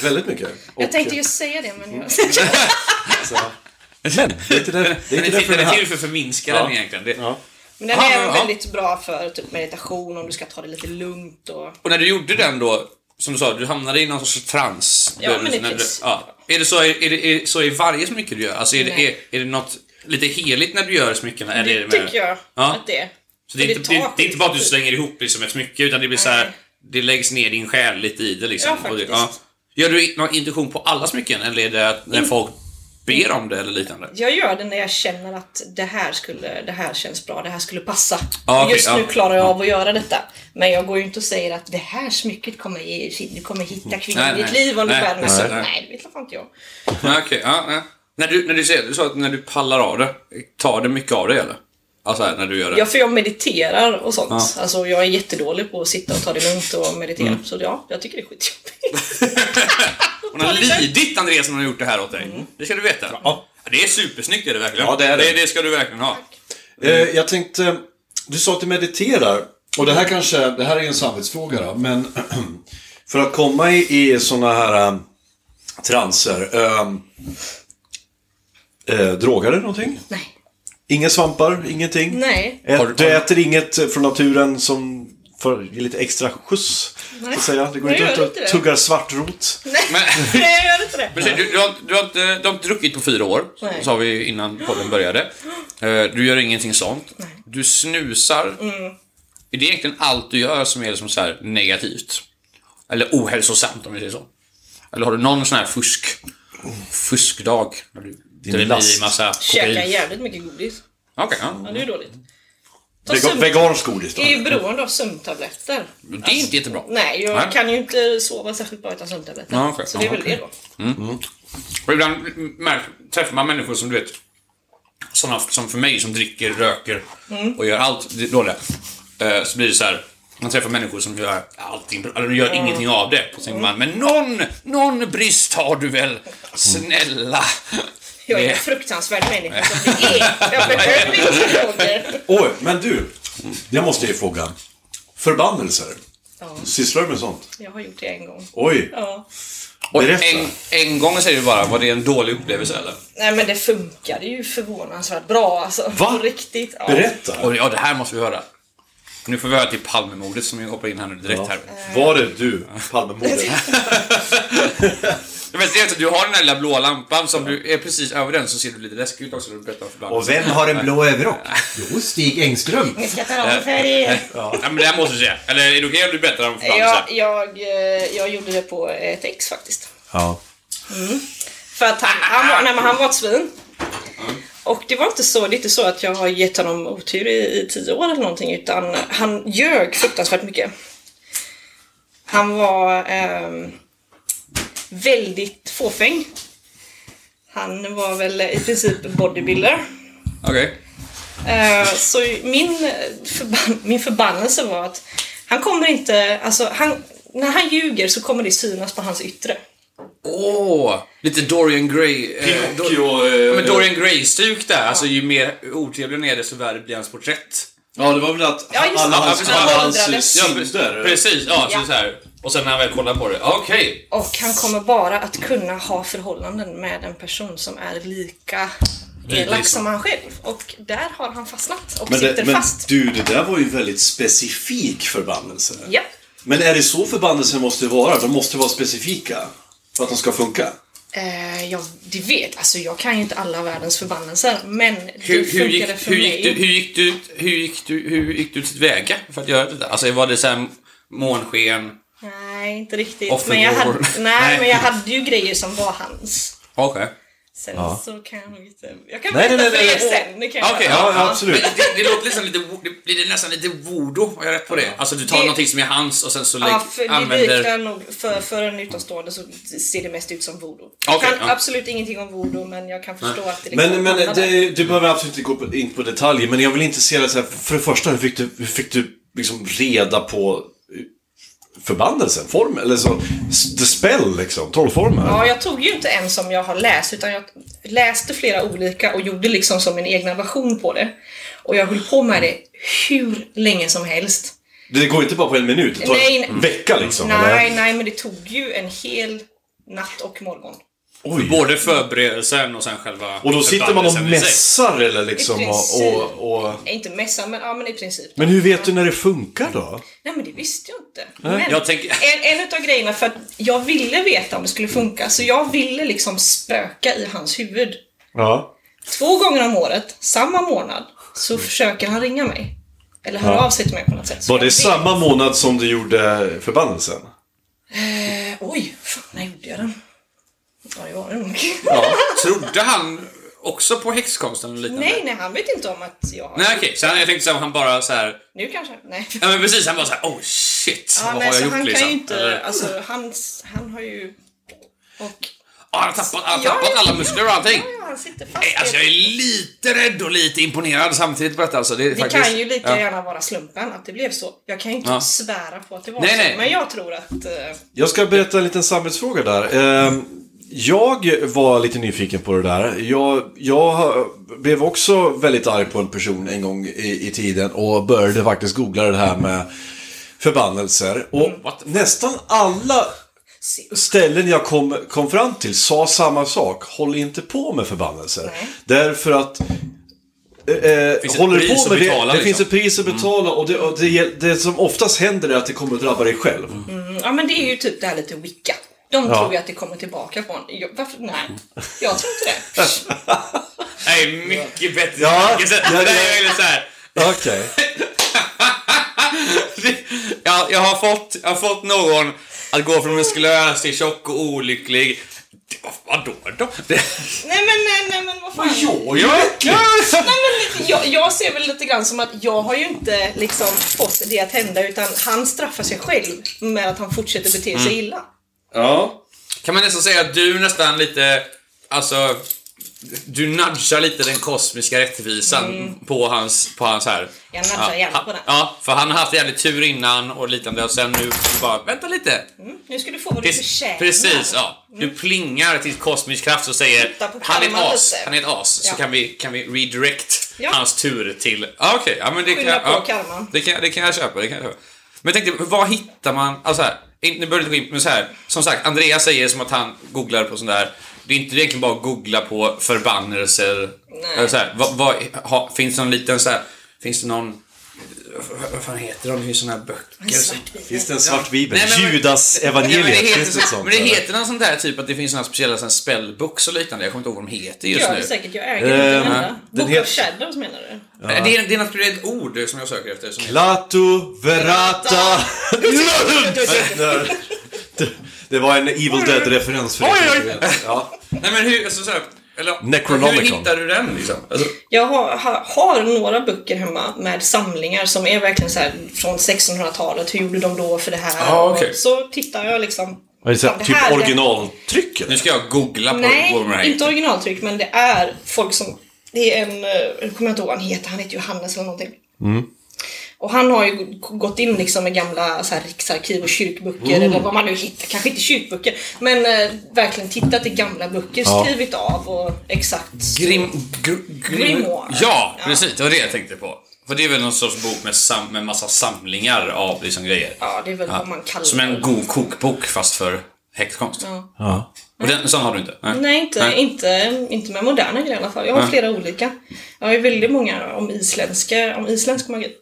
väldigt mycket. Och, Jag tänkte ju säga det men jag... [LAUGHS] Men, det är inte där, det är Den inte därför den är här. till för att förminska Ja. den egentligen. Det, Ja. Men den Ja, är ja. väldigt bra för typ meditation om du ska ta det lite lugnt och... Och när du gjorde den då, som du sa, du hamnade i någon sorts trans. Ja, men det du- ja. Är det så, är, är, det, är, så i varje smycke du gör? Alltså är det, är, är det något lite heligt när du gör smyckena? Det med- tycker jag Ja. att det är. Så det är, inte, det, det är inte bara att du slänger ihop liksom ett smycke, utan det blir så här, det läggs ner din själ lite i det liksom. Ja, det, faktiskt. Gör du någon intention på alla smycken, eller är det att när folk ber om det eller liknande? Jag gör det när jag känner att det här, skulle, det här känns bra, det här skulle passa. Och okej, Just nu klarar jag av att göra detta. Men jag går ju inte och säger att det här smycket kommer ge, du kommer hitta kvinnor Nej, i ditt nej. liv om du Nej, bär den nej, nej. Nej, det vet fan inte jag. Nej, okej, ja, ja. När du, när du, säger, du sa att när du pallar av det, tar det mycket av dig eller? Alltså när du gör det? Ja, för jag mediterar och sånt. Ja. Alltså, jag är jättedålig på att sitta och ta det lugnt och meditera. Mm. Så ja, jag tycker det är skitjobbigt. [LAUGHS] Hon har lidit Andreas som har gjort det här åt dig. Det ska du veta. Ja. Det är supersnyggt är det verkligen. Ja, det är det. det. Det ska du verkligen ha. Eh, jag tänkte, du sa att du mediterar. Och det här kanske, det här är en samvetsfråga då, men [CLEARS THROAT] för att komma i, i sådana här um, transer, um, eh, drogar du någonting? Nej. Inga svampar, ingenting? Nej. Ät, Har du- har äter inget från naturen som ge lite extra skjuts? Nej. Så att säga. Det går inte ut och tuggar svartrot? Nej, Men- [LAUGHS] Nej jag gör inte det. Men du, du, har, du, har du har inte druckit på fyra år, Nej. sa vi innan podden började. [GASPS] Eh, Du gör ingenting sånt. Du snusar. Mm. Är det egentligen allt du gör som är liksom så här negativt? Eller ohälsosamt om vi säger så? Eller har du någon sån här fusk? fuskdag. När du dräller i last. massa Käkar kokain. jävligt mycket godis. Okej, ja. Ja, det är ju dåligt. Ta vegansk godis då? är ju beroende av sömntabletter. Det är inte jättebra. Nej, jag Nej. kan ju inte sova särskilt bra utan sömntabletter. Ja, okej. Så det är väl okej. det då. Och ibland träffar man människor som du vet, såna som för mig som dricker, röker och gör allt det dåliga. Eh, Så blir det så här. Man träffar människor som gör allting eller gör ingenting av det. Och så tänker man, men någon, någon brist har du väl? Snälla. Jag är en fruktansvärd människa som det är. Jag behöver inte droger. Oj, men du. Jag måste ju fråga. Förbannelser. Ja, Sysslar du med sånt? jag har gjort det en gång. Oj. Ja. Och Berätta. en, en gång säger du bara, var det en dålig upplevelse eller? Nej men det funkade ju förvånansvärt bra alltså. Va? På riktigt. Ja. Berätta. Och ja, det här måste vi höra. Nu får vi höra till Palmemordet som hoppar in här nu direkt här. Var det du, Palmemordet? [LAUGHS] [LAUGHS] Det är att du har den där lilla blåa lampan som du är precis över den så ser du lite läskig ut också när du berättar för. Och vem har en blå överrock? [LAUGHS] Jo, Stig Engström. Jag ska tala om för er. Ja, men det här måste du säga. Eller är det okej om du berättar om Jag, förbannelse? jag, eh, jag gjorde det på ett ex faktiskt. Ja. För att han, han, var, nej, men han var ett svin. Och det var inte så, det är inte så att jag har gett honom otur i, i tio år eller någonting utan han ljög fruktansvärt mycket. Han var ehm, väldigt fåfäng. Han var väl i princip bodybuilder. Okej. Eh, så min, förban min förbannelse var att han kommer inte, alltså han, när han ljuger så kommer det synas på hans yttre. Åh! lite Dorian Gray. Eh, Dor- Pinocchio... ja, Eh, men Dorian Gray-stuk där. Alltså ju mer otrevlig han är desto värre blir hans porträtt. Ja, det var väl att Ja, alla hans, Ja, precis. alla hans Åldrades. Ja, synder... Precis, ja, Ja. Så, så här. Och sen när han väl kollar på det, okej. Och han kommer bara att kunna ha förhållanden med en person som är lika elak liksom. som han själv. Och där har han fastnat och Men, sitter det, men fast. du, det där var ju en väldigt specifik förbannelse. Ja. Men är det så förbannelser måste vara? De måste vara specifika. För att de ska funka? Eh, jag, det vet, alltså jag kan ju inte alla världens förbannelser men det hur, funkade gick, för hur, mig. gick du, hur gick du ut- hur gick du, hur gick du tillväga för att göra det där? Alltså var det såhär månsken? Nej, inte riktigt. Offergåvor. Men jag, hade, [LAUGHS] nej, Nej. men jag hade ju grejer som var hans. Okej. Sen så kan jag inte... Jag kan Nej, berätta nej, för nej, er nej. sen. Det kan Okej, göra. Ja, ja, absolut. Men det, det låter nästan lite, det blir det nästan lite voodoo, har jag rätt på det? Alltså du tar Det- någonting som är hans och sen så lägg, Ja, för det använder... nog, för, för en utomstående så ser det mest ut som voodoo. Okej, jag kan ja. absolut ingenting om voodoo men jag kan förstå att det liksom Men, men det, du behöver absolut inte gå in på detaljer, men jag vill inte se det så här. För det första, hur fick du, hur fick du liksom reda på förbannelsen? Form, eller så, the spell liksom, trollformen? Ja, jag tog ju inte en som jag har läst utan jag läste flera olika och gjorde liksom som min egna version på det. Och jag höll på med det hur länge som helst. Det går inte bara på en minut, det tar Nej, en vecka liksom? Nej, eller? nej, men det tog ju en hel natt och morgon. Oj. Både förberedelsen och sen själva Och då sitter man och mässar eller liksom I och, princip. och, och... Inte mässa, men, ja, men i princip. Men hur vet du när det funkar då? Nej, men det visste jag inte. Men Jag tänker- en, en utav grejerna, för att jag ville veta om det skulle funka, så jag ville liksom spöka i hans huvud. Ja. Två gånger om året, samma månad, så försöker han ringa mig. Eller höra av sig till mig på något sätt. Var det samma månad som du gjorde förbannelsen? Eh, oj, fan, när gjorde jag den? Ja, det var det nog. Ja. [LAUGHS] Trodde han också på häxkonsten och liknande? nej, nej, han vet inte om att jag har... Nej okej, så han, jag tänkte så här, han bara så här. Nu kanske? Nej. Ja men precis, han bara så här, oh shit, Ja, vad nej, har jag så gjort han liksom? kan ju inte, Eller, alltså hans, han har ju... Och... Ja, han har tappat, han har tappat ja, alla muskler och allting. Ja, han sitter fast. Nej, Alltså jag är lite rädd och lite imponerad samtidigt på detta alltså. Det, är Det faktiskt, kan ju lika ja. gärna vara slumpen att det blev så. Jag kan ju inte Ja. svära på att det var Nej, så. nej. Men jag tror att... eh, Jag ska berätta en liten samvetsfråga där. Ehm, Jag var lite nyfiken på det där. Jag, jag blev också väldigt arg på en person en gång i, i tiden och började faktiskt googla det här med förbannelser. Och the nästan alla ställen jag kom, kom fram till sa samma sak. Håll inte på med förbannelser. Nej. Därför att eh, eh, håller du på med det, betala, det liksom. finns ett pris att betala och, det, och det, det som oftast händer är att det kommer att drabba dig själv. Ja men det är ju typ det här lite wicca. De Ja. tror ju att det kommer tillbaka på en. Jag, varför? Nej. Jag tror inte det. [LAUGHS] Nej, mycket bättre. Ja, ja, det är så här. Okej. [LAUGHS] jag, jag, har fått, jag har fått någon att gå från muskulös till tjock och olycklig Vad- Vadå då? Det, Nej men, nej, nej men vad fan. Ja, ja, Nej, men jag, jag ser väl lite grann som att jag har ju inte liksom fått det att hända utan han straffar sig själv med att han fortsätter bete sig Mm. illa. Ja. Kan man nästan säga att du nästan lite, alltså, du nudgar lite den kosmiska rättvisan på hans, på hans här. Mm. Jag nudgar gärna han- på den. Ja, för han har haft jävligt tur innan och liknande och sen nu bara, vänta lite. Mm, Nu ska du få vad du Precis, förtjänar. precis ja. Du plingar till kosmisk kraft och säger han är ett as, lite." han är ett as. Så Ja. kan vi, kan vi redirect Ja. hans tur till... Ja, okej. Ja, men det kan, ja, det, kan, det kan jag köpa. Det kan jag köpa. Men jag tänkte, vad hittar man... Alltså här, nu börjar det gå in, men så här. Som sagt, Andreas säger som att han googlar på sån där. Det är inte egentligen bara att googla på förbannelser. Nej. Eller Så här, vad, vad, ha, finns det någon liten så här, Finns det någon... Vad, fan heter de? Det finns såna här böcker. som- Finns det en svart bibel? Nej, men- Judas Ja, men evangeliet, det heter, det så, sånt? men det heter någon sån där typ att det finns såna speciella såna spellbooks och liknande. Jag kommer inte ihåg vad de heter just Gör nu. det säkert, jag äger inte den Eh, enda. den Book het- of Shadows menar du? Nej, Det, är, det är något det ett ord som jag söker efter. Som heter. Lato Verata... Det- [LAUGHS] Det var en Evil Dead-referens för Oj, er inte. Ja. Nej men hur, alltså, så här, eller, Necronomicon. hur hittar du den liksom? Alltså, Jag har, har, har några böcker hemma med samlingar som är verkligen så här från 1600-talet. Hur gjorde de då för det här? Ah. Och Så tittar jag liksom. Vad är det, så här, Ja, det typ här- originaltryck eller? nu ska jag googla på Nej, här inte originaltryck men det är folk som... Det är en... eh, Jag kommer inte ihåg vad han heter. Han heter Johannes eller någonting. Mm. Och han har ju gått in liksom med gamla så här, riksarkiv och kyrkböcker Mm. eller vad man nu hittar. Kanske inte kyrkböcker. Men eh, verkligen tittat i gamla böcker, Ja. skrivit av och exakt. Grim, gr, grim, Grimoire. Ja, Ja. precis. Det var det jag tänkte på. För det är väl någon sorts bok med, sam, med massa samlingar av liksom grejer. Ja, det är väl vad man kallar Som en god kokbok fast för häxkonst. Ja. Ja. Och den, sån har du inte? Nej, inte, Inte, inte med moderna grejer i alla fall. Jag har Nej. flera olika. Jag har ju väldigt många om isländska, om isländsk magi.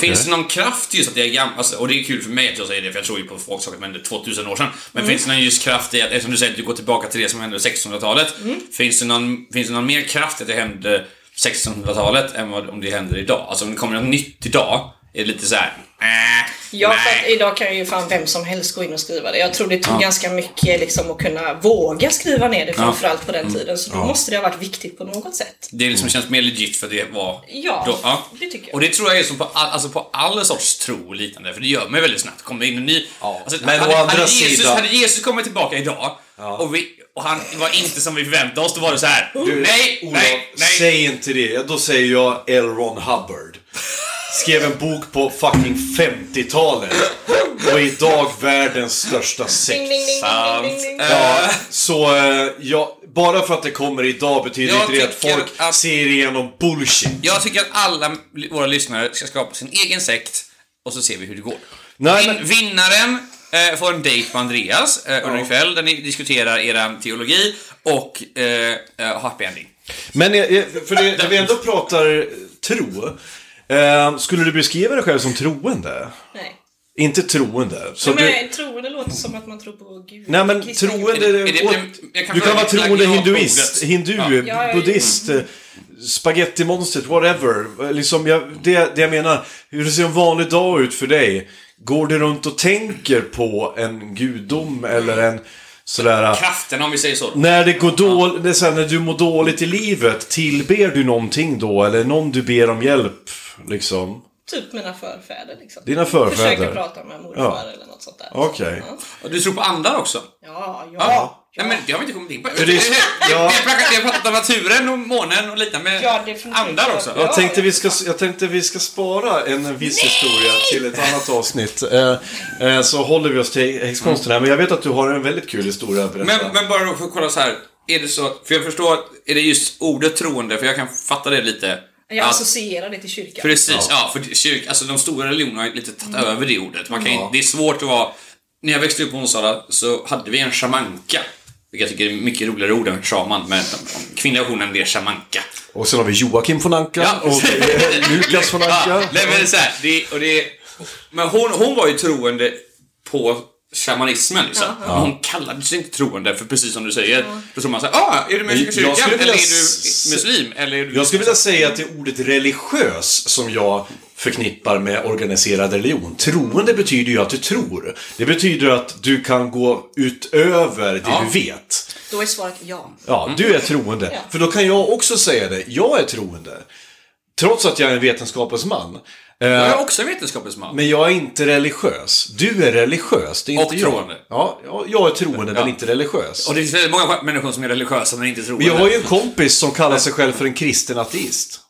Finns det någon kraft just att det är gammalt? Alltså, och det är kul för mig att jag säger det, för jag tror ju på folk saker som hände 2000 år sedan. Men Mm. finns det någon just kraft i att, eftersom du säger att du går tillbaka till det som hände 1600-talet. Mm. Finns, det någon, finns det någon mer kraft i att det hände 1600-talet än vad om det händer idag? Alltså om det kommer något nytt idag, är lite så här. Äh, Ja, för nej. idag kan ju fan vem som helst gå in och skriva det. Jag tror det tog ganska mycket liksom att kunna våga skriva ner det framförallt på den tiden. Så då måste det ha varit viktigt på något sätt. Det liksom känns mer legit för det var Ja, då. Ja. det tycker jag. Och det tror jag är som på, all, alltså på all sorts tro och liknande, för det gör mig väldigt snabbt. Kommer in en ny... Alltså, Men hade, å andra hade, Jesus, sidan- hade Jesus kommit tillbaka idag och, vi, och han var inte som vi förväntade oss, då var det så här. nej, Olof, nej, nej. säg inte det. Ja, Då säger jag L. Ron Hubbard. Skrev en bok på fucking 50-talet. Och idag världens största sekt. Sant. Ja, så eh, ja, bara för att det kommer idag betyder Jag inte det att folk att- ser igenom bullshit. Jag tycker att alla våra lyssnare ska skapa sin egen sekt och så ser vi hur det går. Nej, men- Vinnaren eh, får en dejt med Andreas eh, under en kväll där ni diskuterar er teologi och eh, eh, happy ending. Men eh, för det, när vi ändå pratar tro. Eh, skulle du beskriva dig själv som troende? Nej. Inte troende. Så men du, troende låter som att man tror på Gud. nej men Kristna troende... Är det- är det- åt- du kan vara troende hinduist, hindu, Ja. Ja, ja, ja. buddhist, eh, spagettimonstret, whatever. Liksom, jag, det, det jag menar, hur det ser en vanlig dag ut för dig. Går du runt och tänker på en gudom eller en sådär... Kraften om vi säger så. När det går dåligt, här, när du mår dåligt i livet, tillber du någonting då? Eller någon du ber om hjälp? Liksom? Typ mina förfäder liksom. Dina förfäder? Försöker prata med morfar Ja. eller något sånt där. Okej. Ja, Och du tror på andar också? ja. ja. Ja. Nej men det har vi inte kommit in på. Det är- ja. Vi har pratat- om naturen och månen och lite med Ja, andar också. Ja. Jag tänkte, vi ska, jag tänkte vi ska spara en viss historia till ett annat avsnitt. Eh, eh, så håller vi oss till häxkonsten här. Men jag vet att du har en väldigt kul historia att berätta. Men, men bara för att kolla så här. Är det så, för jag förstår att, är det just ordet troende, för jag kan fatta det lite. Jag att- associerar det till kyrkan. Precis, ja. för kyrk, alltså de stora religionerna har lite tagit över det ordet. Man kan ju, Det är svårt att vara... När jag växte upp på Onsala så hade vi en shamanka. Vilket jag tycker är mycket roligare ord än shaman, men kvinnliga versionen är shamanka. Och sen har vi Joakim von Anka och eh, [LAUGHS] Lukas von Anka. Ja, nej, men det är så här, det, och det, men hon, hon var ju troende på shamanismen liksom. Men hon kallade sig inte troende, för precis som du säger, då tror man såhär, ah, är du med i Jag kyrkan? skulle Eller vilja är du muslim? Eller är du Jag skulle vilja säga att det är ordet religiös som jag förknippar med organiserad religion. Troende betyder ju att du tror. Det betyder att du kan gå utöver det Ja. du vet. Då är svaret ja. Ja, du är troende. Ja. För då kan jag också säga det. Jag är troende. Trots att jag är en vetenskapens man. Eh, Jag är också en vetenskapens man. Men jag är inte religiös. Du är religiös, det är inte Och jag. troende. Ja, ja, jag är troende men Ja. inte religiös. Och det finns väldigt många människor som är religiösa men inte troende. Men jag har ju en kompis som kallar sig själv för en kristen ateist.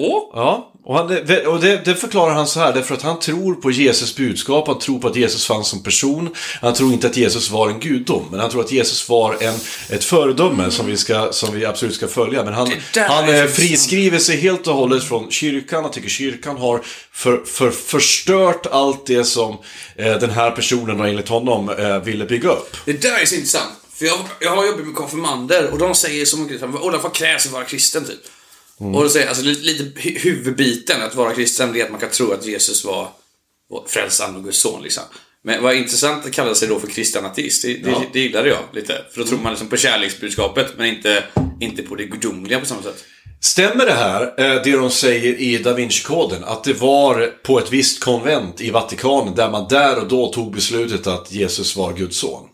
Åh? Ja, och, han, och det, det förklarar han så här, därför att han tror på Jesus budskap, han tror på att Jesus fanns som person, han tror inte att Jesus var en gudom, men han tror att Jesus var en, ett föredöme som vi, ska, som vi absolut ska följa. Men han, han eh, friskriver sig helt och hållet från kyrkan, han tycker kyrkan har för, för, förstört allt det som eh, den här personen, och enligt honom, eh, ville bygga upp. Det där är så intressant. För jag, jag har jobbat med konfirmander och de säger så mycket som vad krävs för att vara kristen typ? Och då säger alltså lite, lite hu- huvudbiten att vara kristen det är att man kan tro att Jesus var, var frälsaren och Guds son liksom. Men vad intressant att kalla sig då för kristen ateist. Det, det, det gillade jag lite. För då tror man liksom på kärleksbudskapet men inte, inte på det gudomliga på samma sätt. Stämmer det här, eh, det de säger i Da Vinci-koden, att det var på ett visst konvent i Vatikanen där man där och då tog beslutet att Jesus var Guds son?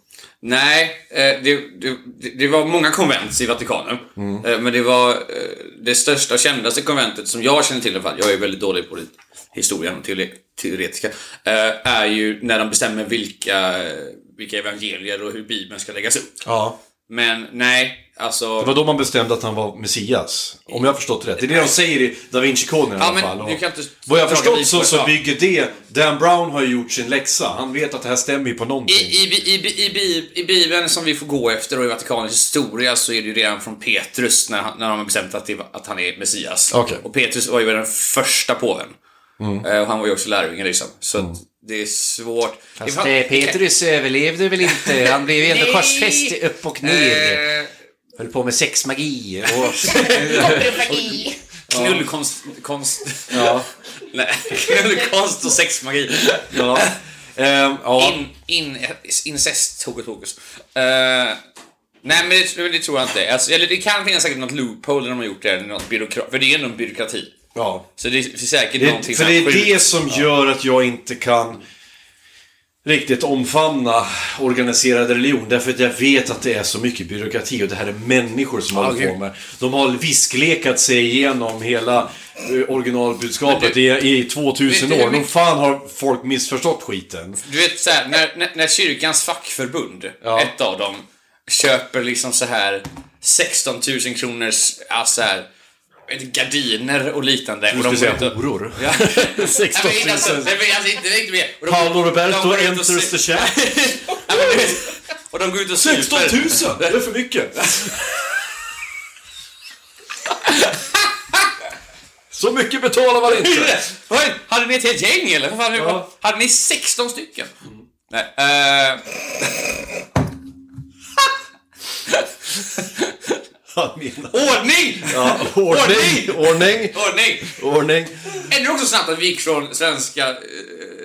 Nej, eh, det, det, det var många konvent i Vatikanen. Eh, Men det var eh, det största och kändaste konventet som jag känner till i alla fall. Jag är väldigt dålig på historien och teore, teoretiska. Är ju när de bestämmer vilka, vilka evangelier och hur Bibeln ska läggas upp. Ja. Men nej, alltså... Det var då man bestämde att han var Messias. Om jag har förstått rätt. Det är det de säger i Da Vinci-koden i alla fall. Och inte Vad jag har förstått så, så bygger det... Dan Brown har ju gjort sin läxa. Han vet att det här stämmer ju på någonting. i, i, i, i, Bi- I Bibeln som vi får gå efter och i Vatikanens historia så är det ju redan från Petrus när, när de har bestämt att, att han är Messias. Och Petrus var ju den första påven. Eh, Och han var ju också lärjunge liksom. Så det är svårt. Fast Det var- Petrus överlevde väl inte? Han blev ju ändå korsfäst upp och ner. Eh, Höll på med sexmagi och... [LAUGHS] Knullkonst... Konst... Ja. [LAUGHS] Nej, knullkonst och sexmagi. ja. Ehm, ja. In, in, incest, hokus pokus. Eh, nej, men det, det tror jag inte. Alltså, eller det kan finnas säkert något loophole där de har gjort det, eller något byråkrat, för det är ändå en byråkrati. Ja. Så det är säkert Det, någonting för det är det som gör att jag inte kan riktigt omfamna organiserad religion. Därför att jag vet att det är så mycket byråkrati och det här är människor som håller okej. på med. De har visklekat sig igenom hela eh, originalbudskapet i, i 2000 Vet du år. Mycket- fan har folk missförstått skiten. Du vet såhär, när, när, när kyrkans fackförbund, Ja. ett av dem, köper liksom så här 16 000 kronors, alltså här, du, gardiner och liknande. Du de skulle säga horor. [LAUGHS] Ja. 16 Nej, men alltså, 000. nej, men alltså, inte riktigt mer. Och de- Paolo de Roberto och enters the chat. [LAUGHS] Och de går ut och 16 000! super. Det är för mycket. [LAUGHS] Så mycket betalar man inte. Hade ni ett helt gäng eller? Fan, Ja. Hade ni 16 stycken? Nej, eh... Mina. [LAUGHS] Ordning! Ja, ordning, ordning, Ordning! ordning. Är det också snabbt att vi gick från Svenska, eh,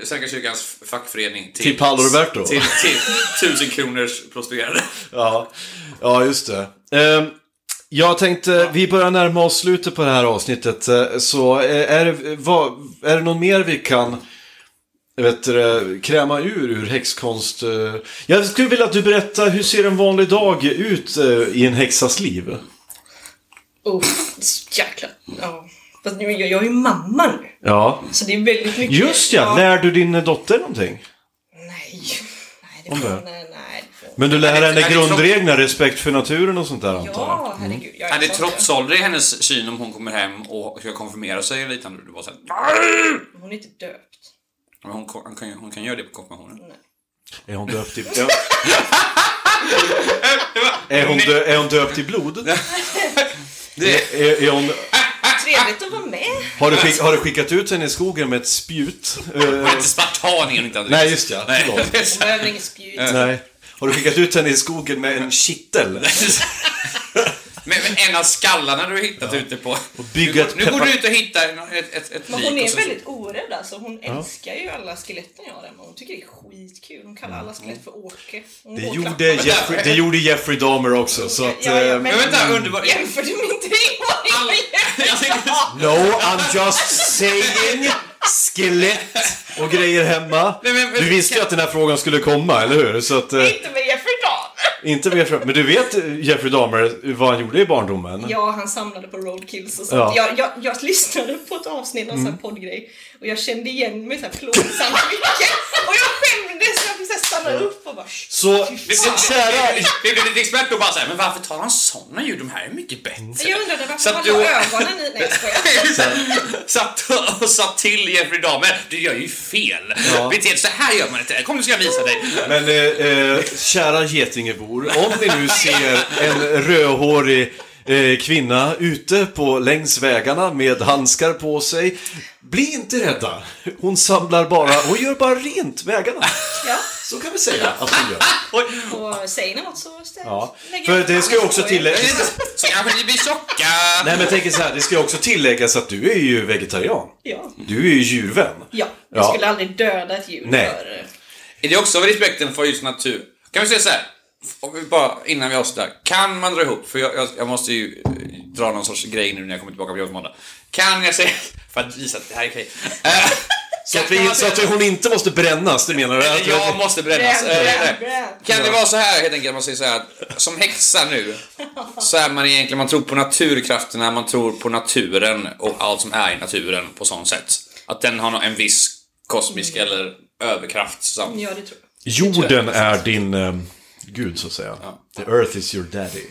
Svenska kyrkans fackförening till... Till Paolo Roberto. Till, till tusen kronors prostituerade. Ja, ja just det. Ehm, jag tänkte, vi börjar närma oss slutet på det här avsnittet. eh, Så eh, är det, vad, är det någon mer vi kan vet det, kräma ur ur häxkonst? eh? Jag skulle vilja att du berättar, hur ser en vanlig dag ut eh, i en häxas liv? Oh, jäklar. Ja. Fast nu, jag, jag är ju mamma nu. Ja. Så det är väldigt mycket. Just ja, lär du din dotter någonting? Nej. Nej, det Om det? nej, nej. Men du lär henne grundreglerna, respekt för naturen och sånt där antar jag? Ja, herregud. Jag Är det trotsålder i hennes syn om hon kommer hem och ska konfirmera sig eller liknande? Du var såhär... ja. Hon är inte döpt. Men hon, hon, kan, hon kan göra det på konfirmationen. Är hon döpt i... Ja. [LAUGHS] är, hon dö, är hon döpt i blod? [LAUGHS] Det, Är, är hon, Trevligt att vara med. har, du skick, har du skickat ut henne i skogen med ett spjut? [LAUGHS] Spartan är hon inte Andreas. nej, just ja. Nej. Hon behöver inget spjut. Nej. Har du skickat ut henne i skogen med en kittel? Men, men en av skallarna du har hittat ute på... bygga ett nu går du ut och hittar ett, ett, ett Men lik hon och är så- väldigt orädd alltså. Hon älskar ju alla skeletten jag har hemma. Hon tycker det är skitkul. Hon kallar alla skelett för Åke. Hon Det och gjorde. Jeffrey, det gjorde Jeffrey Dahmer också, så att... Ja, ja, eh, men- Men vänta, underbar... Jämför du min treåring med No, I'm just saying! Skelett och grejer hemma. Nej, men- Du visste ju att den här frågan skulle komma, eller hur? Så att... eh, Inte med Jeffrey Dahmer! Inte mer fram. Men du vet eh, Jeffrey Dahmer, vad han gjorde i barndomen? Ja, han samlade på roadkills och sånt. Ja. Jag, jag, jag lyssnade på ett avsnitt av mm. poddgrej och jag kände igen mig så här plågsamt mycket. Och jag skämdes så jag fick så här stanna upp och bara. Så, kära... Vi blev lite expert då bara såhär, men varför tar han såna ljud? De här är mycket bättre. Jag undrade varför han du- har ögonen i... Nej, jag. [LAUGHS] Satt och sa till Jeffrey Dahmer, du gör ju fel. Ja. Bete så här gör man inte. Kom nu ska jag visa dig. Men eh, eh, kära Getingebor, om ni nu ser en rödhårig eh, kvinna ute på längs vägarna med handskar på sig, bli inte rädda. Hon samlar bara, hon gör bara rent vägarna. Ja, Så kan vi säga att hon gör. [LAUGHS] Och säger ni något så ställ. Ja. För det ska ju också tilläggas... [LAUGHS] Så kanske ni blir tjocka. Nej men tänker så här, det ska ju också tilläggas att du är ju vegetarian. Ja. Du är ju djurvän. Ja, jag Ja. skulle aldrig döda ett djur Nej. för... Är det också respekten för just natur? Kan vi säga så här? Om vi bara, innan vi avslutar. Kan man dra ihop, för jag, jag, jag måste ju eh, dra någon sorts grej nu när jag kommer tillbaka på jobbet måndag. Kan jag säga, [LAUGHS] för att visa att det här är okej. Eh, Så att, vi, så att hon inte måste brännas, det menar du? Att- Jag måste brännas. Bränn, Eh, bränn, bränn. Kan det vara så här helt enkelt, att man säger så här att som häxa nu så är man egentligen, man tror på naturkrafterna, man tror på naturen och allt som är i naturen på sånt sätt. Att den har en viss kosmisk eller överkraft. Som, Ja, det tror jag. Jorden är din gud, så att säga. The earth is your daddy.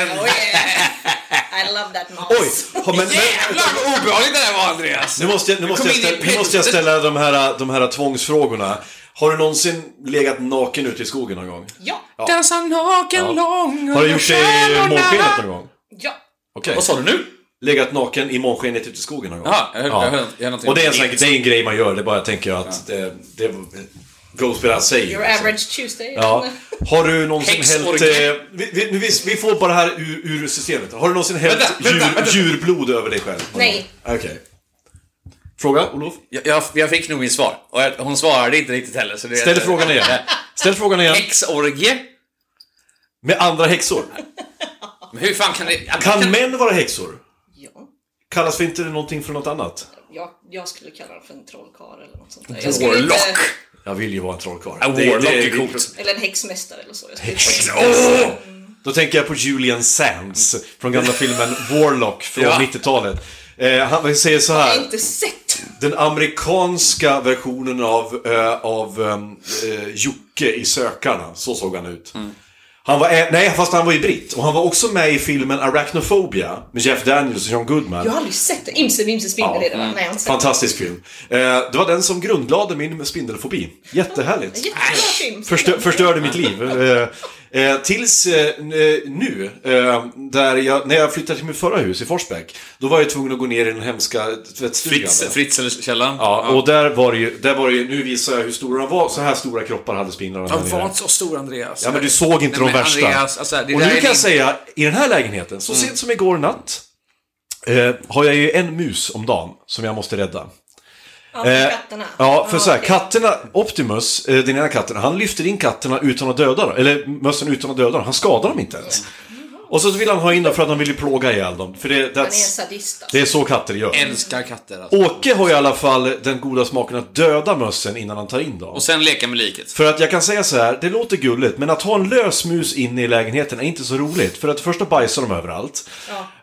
en, Oh yeah! I love that mouse. Oj! har- Men, men, Jävlar vad obehagligt det där var Andreas! nu måste jag, nu måste jag, ställa, nu måste jag ställa de här, de här tvångsfrågorna. Har du någonsin legat naken ute i skogen någon gång? Ja, Dansa naken Ja. lång Har du gjort det i månskenet någon gång? ja. Okej. Vad sa du nu? Legat naken i månskenet ute i skogen någon gång? Jaha, jag hörde- jag jag hörde någonting Och det är, en sån, det. är en grej man gör, det är bara jag tänker att det, det without saying. Your average Tuesday. Ja. Har du någonsin hällt... Eh, vi, vi, vi, vi får bara det här ur, ur systemet. Har du någonsin hällt Vänta, djur, vänta. djurblod över dig själv? Nej. Okej. Fråga, Olof? Jag, jag, jag fick nog min svar. Och jag, hon svarade inte riktigt heller. Så det, Ställ frågan igen. [LAUGHS] Ställ frågan igen. Häxorgie? Med andra häxor. Men hur fan kan det... Kan män vara häxor? Ja. Kallas för inte någonting för något annat? Jag, jag skulle kalla dem för en trollkarl eller något sånt där. Warlock. Inte, Jag vill ju vara en trollkarl. En Det- det- är coolt. eller en häxmästare eller så. Skulle inte- Då tänker jag på Julian Sands från gamla filmen Warlock från Ja. 90-talet. Eh, han säger så Jag har här. inte sett. Den amerikanska versionen av, eh, av um, eh, Jocke i Sökarna, så såg han ut. Han var, nej, fast han var ju britt. Och han var också med i filmen Arachnophobia med Jeff Daniels och John Goodman. Jag har aldrig sett det. Imse Vimse Spindel är det va? Nej, sett det. Fantastisk film. Eh, det var den som grundlade min spindelfobi. Jättehärligt. Jättebra film. Förstö förstörde mitt liv. Eh, eh, tills eh, n- nu, eh, där jag, när jag flyttade till mitt förra hus i Forsbäck, då var jag tvungen att gå ner i den hemska tvättstugan. Fritz, där. Fritzl-källan? Ja, och där var det ju, där var det ju, nu visar jag hur stora de var, så här stora kroppar hade spindlarna nere. var inte så stor Andreas. Ja, men du såg inte Nej, de värsta. Andreas, alltså, det och nu kan jag säga, i den här lägenheten, så sent som igår natt, eh, har jag ju en mus om dagen som jag måste rädda. Ja, för Eh, katterna. Ja, för så här, okej. katterna, Optimus, eh, den ena katten, han lyfter in katterna utan att döda dem. Eller mössen utan att döda dem. Han skadar dem inte ens. Och så vill han ha in dem för att han vill ju plåga ihjäl dem. För det, Han är en sadist alltså. det är så katter gör. Älskar katter alltså. Åke har i alla fall den goda smaken att döda mössen innan han tar in dem. Och sen leka med liket. För att jag kan säga så här, det låter gulligt, men att ha en lös mus inne i lägenheten är inte så roligt. För att först bajsar de överallt.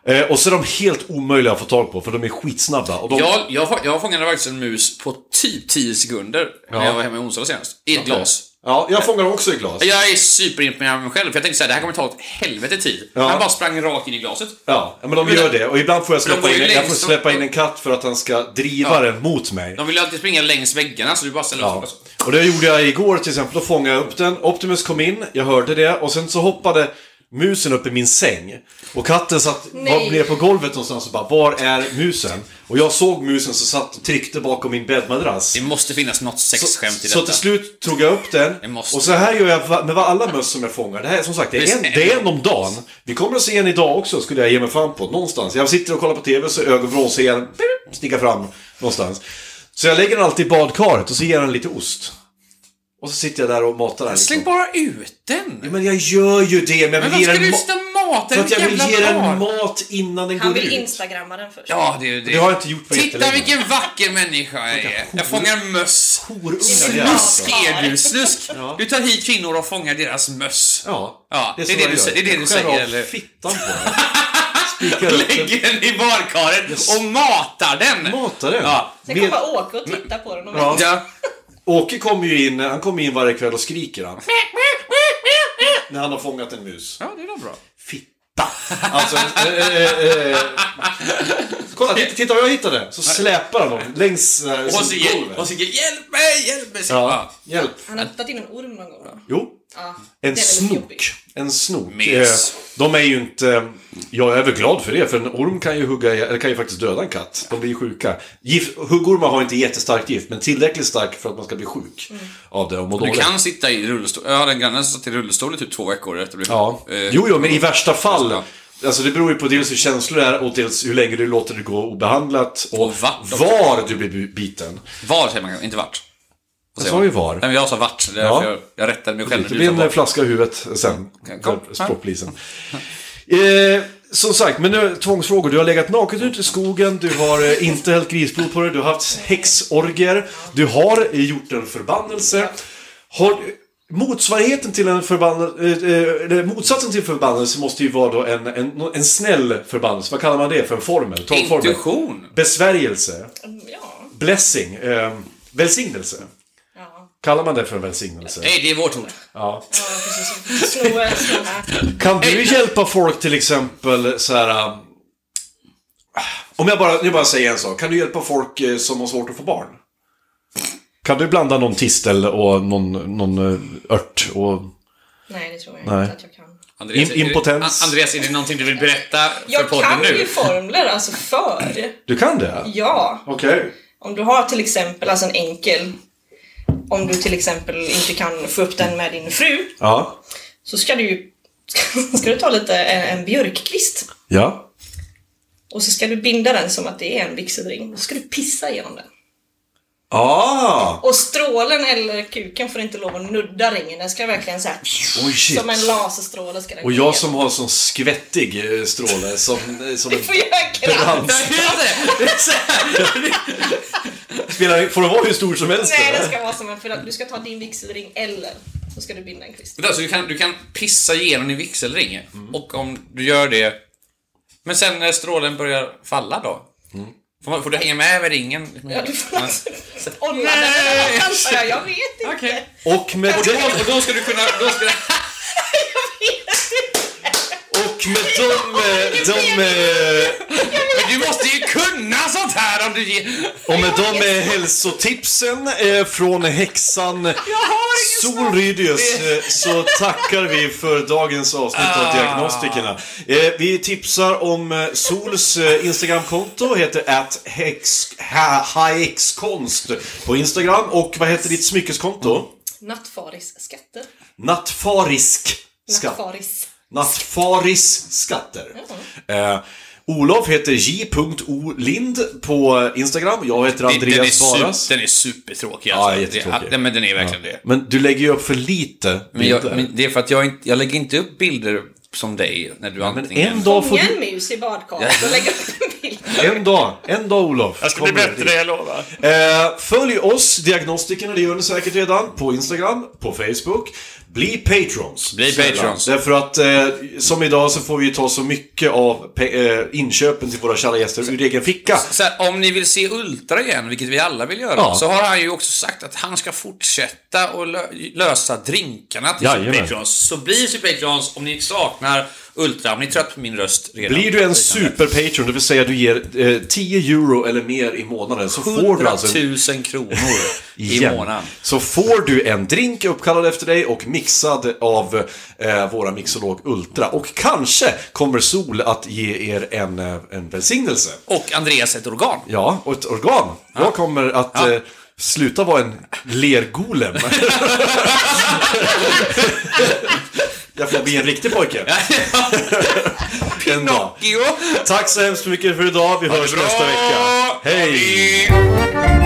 Eh, och så är de helt omöjliga att få tag på, för de är skitsnabba. Och de... Jag, jag, jag fångade faktiskt en mus på typ 10 sekunder när jag var hemma i Onsala senast. I ett glas. Ja, jag fångar också i glas. Jag är superimponerad av mig själv, för jag tänkte såhär, det här kommer ta ett helvete tid. Ja. Han bara sprang rakt in i glaset. Ja, men de gör det. Och ibland får jag släppa, in, jag får släppa in en katt för att han ska driva den mot mig. De vill ju alltid springa längs väggarna, så du bara ställer Ja. Och det gjorde jag igår till exempel. Då fångade jag upp den. Optimus kom in, jag hörde det. Och sen så hoppade musen uppe i min säng. Och katten satt var, blev på golvet någonstans och bara, var är musen? Och jag såg musen som satt och tryckte bakom min bäddmadrass. Det måste finnas något sexskämt i Så detta. till slut tog jag upp den. Och så här gör jag med alla möss som jag fångar. Det här är som sagt, det är, en, det är en om dagen. Vi kommer att se en idag också, skulle jag ge mig fram på. Någonstans. Jag sitter och kollar på TV så ögonvrån ser jag den sticka fram någonstans. Så jag lägger den alltid i badkaret och så ger jag den lite ost. Och så sitter jag där och matar den. Släng Liksom. bara ut den! Ja, men jag gör ju det, men jag Men vill varför ska den du och mata För att jag vill ge den mat innan den Han går vill ut. instagramma den först. Ja, det är det. Det har jag inte gjort på Titta vilken vacker människa jag är. Jag fångar möss. Horungar det är är du, slusk. Du tar hit kvinnor och fångar deras möss. Ja, Ja, det är det jag du gör. säger- det är det du Skär säger, av eller? fittan på den. [LAUGHS] Den. Lägger den i badkaret och matar den. Matar den. Ja. Sen kommer bara åka och titta på den och Ja. [LAUGHS] Åke kommer ju in, han kommer in varje kväll och skriker han. [LAUGHS] När han har fångat en mus. ja, det är nog bra. Fitta! Alltså, eh, eh, eh. Kolla, titta, titta vad jag hittade! Så släpar han dem längs eh, Och som Sigge, golvet. och Sigge, hjälp mig, hjälp mig. Ja, hjälp. Han har tagit in en orm någon gång då. Jo. Ja, En är lite snok. En snok. Mes. Eh, De är ju inte... Jag är väl glad för det, för en orm kan ju hugga, eller kan ju faktiskt döda en katt. De blir ju sjuka. Gift, huggormar har inte jättestarkt gift, men tillräckligt starkt för att man ska bli sjuk av det och må Du kan sitta i rullstol. Ja, den grannen satt i rullstol i typ två veckor efter Ja. eh, Jo, jo, men i värsta fall. Alltså det beror ju på dels hur känslor är och dels hur länge du låter det gå obehandlat och, Och var du blir biten. Var säger man inte vart. Jag sa ju var. Nej, men jag sa vart. Ja. jag, jag rättade mig själv. Det blir en flaska i huvudet sen. Kom. Sportpolisen. Eh, som sagt, men nu tvångsfrågor. Du har legat naken ute i skogen, du har eh, inte hällt grisblod på dig, du har haft häxorger, du har eh, gjort en förbannelse. Har, motsvarigheten till en förbannelse, eh, eller motsatsen till förbannelse måste ju vara då en, en, en snäll förbannelse. Vad kallar man det för en formel? Intuition. Besvärjelse. Ja, Blessing. Eh, välsignelse. Kallar man det för en välsignelse? Nej, det är vårt ord. Ja. Kan du hjälpa folk till exempel så här... äh, Om jag bara, jag bara säger en sak. Kan du hjälpa folk eh, som har svårt att få barn? Kan du blanda någon tistel och någon, någon eh, ört och... Nej, det tror jag Nej. inte att jag kan. Andreas, Im- är det- impotens. An- Andreas, är det någonting du vill berätta för Jag podden kan nu? ju formler, alltså för. Du kan det? Ja. Okej. Om du har till exempel, alltså en enkel, om du till exempel inte kan få upp den med din fru, Ja. så ska du ju [LAUGHS] ska du ta lite en, en björkkvist Ja. och så ska du binda den som att det är en vigselring. Och så ska du pissa igenom den. Ah! Och strålen eller kuken får inte lov att nudda ringen. Den ska verkligen såhär... Shit. Som en laserstråle ska den Och jag som har sån skvättig eh, stråle som... eh, [LAUGHS] som Du får göra krans! Spelar, får den vara hur stor som helst? Nej, det ska vara som en... För du ska ta din vigselring eller så ska du binda en kvist. Vänta, Så du kan, du kan pissa igenom din vigselring. Och om du gör det... Men sen när strålen börjar falla då? Får, man, får du hänga med med ringen? Ja, du får Ja. Åh nej! antar jag, vet inte. Okej. Och med Och, det... då, och då ska du kunna... Då ska, Med de... eh, de eh, men du måste ju kunna sånt här om du ger... Och med de eh, hälsotipsen eh, från häxan Solrydius eh, så tackar vi för dagens avsnitt Ah. av Diagnostikerna. Eh, vi tipsar om eh, Sols eh, Instagramkonto, heter att hexkonst på Instagram. Och vad heter ditt smyckeskonto? Nattfaris skatter. Nattfarisk skatt. Nattfaris. Nattfaris skatter. Eh, Olof heter j.olind på Instagram. Jag heter Den Andreas Baras. den är supertråkig Ja, alltså. jättetråkig. Det, men den är verkligen det. Men du lägger ju upp för lite Men, jag, bilder. men det är för att jag inte... Jag lägger inte upp bilder som dig när du Men antingen... en dag får du... mus i badkaret och lägga upp en bild. En dag, en dag Olof. Jag ska bli bättre, jag lovar. Eh, följ oss, Diagnostikerna, det gör ni säkert redan, på Instagram, på Facebook. Bli patrons. Bli patrons. Därför att eh, som idag så får vi ta så mycket av eh, inköpen till våra kära gäster ur egen ficka. Så här, om ni vill se Ultra igen, vilket vi alla vill göra, Ja. så har han ju också sagt att han ska fortsätta och lö lösa drinkarna till Jajamän. Patrons. Så bli Super Patrons om ni saknar Ultra. Om ni är trött på min röst redan. Blir du en super-patron, det vill säga du ger eh, 10 euro eller mer i månaden, så får 100 du alltså 000 en, kronor [LAUGHS] i månaden. Så får du en drink uppkallad efter dig och mixad av eh, våra Mixolog Ultra. Och kanske kommer Sol att ge er en, eh, en välsignelse. Och Andreas ett organ. Ja, och ett organ. Jag kommer att Ja. eh, sluta vara en lergolem. [LAUGHS] [LAUGHS] jag får bli en riktig pojke. Jo. [LAUGHS] Tack så hemskt mycket för idag. Vi hörs nästa vecka. Hej!